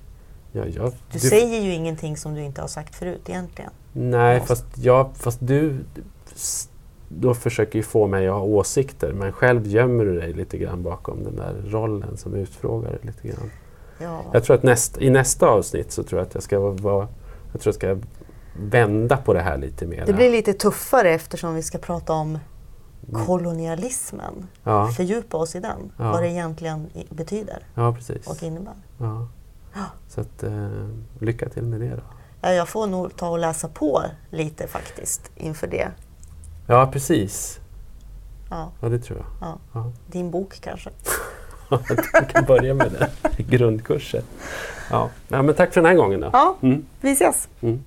Speaker 1: Ja, jag,
Speaker 2: Du, säger ju ingenting som du inte har sagt förut egentligen.
Speaker 1: Nej, fast, jag, fast du då försöker ju få mig att ha åsikter men själv gömmer du dig lite grann bakom den där rollen som utfrågare. Lite grann.
Speaker 2: Ja.
Speaker 1: Jag tror att näst, i nästa avsnitt så tror jag att jag ska vara, jag tror jag ska vända på det här lite mer.
Speaker 2: Det blir lite tuffare eftersom vi ska prata om kolonialismen.
Speaker 1: Ja,
Speaker 2: Fördjupa oss i den.
Speaker 1: Ja.
Speaker 2: Vad det egentligen betyder
Speaker 1: ja precis.
Speaker 2: och innebär.
Speaker 1: Ja. Så att, eh, lycka till med det då.
Speaker 2: Ja, jag får nog ta och läsa på lite faktiskt inför det.
Speaker 1: Ja, precis.
Speaker 2: Ja,
Speaker 1: Ja, det tror jag. ja.
Speaker 2: Din bok kanske. [laughs]
Speaker 1: Du kan börja med det. Grundkursen. Ja. ja, men tack för den här gången då.
Speaker 2: Ja,
Speaker 1: mm.
Speaker 2: vi ses.
Speaker 1: Mm.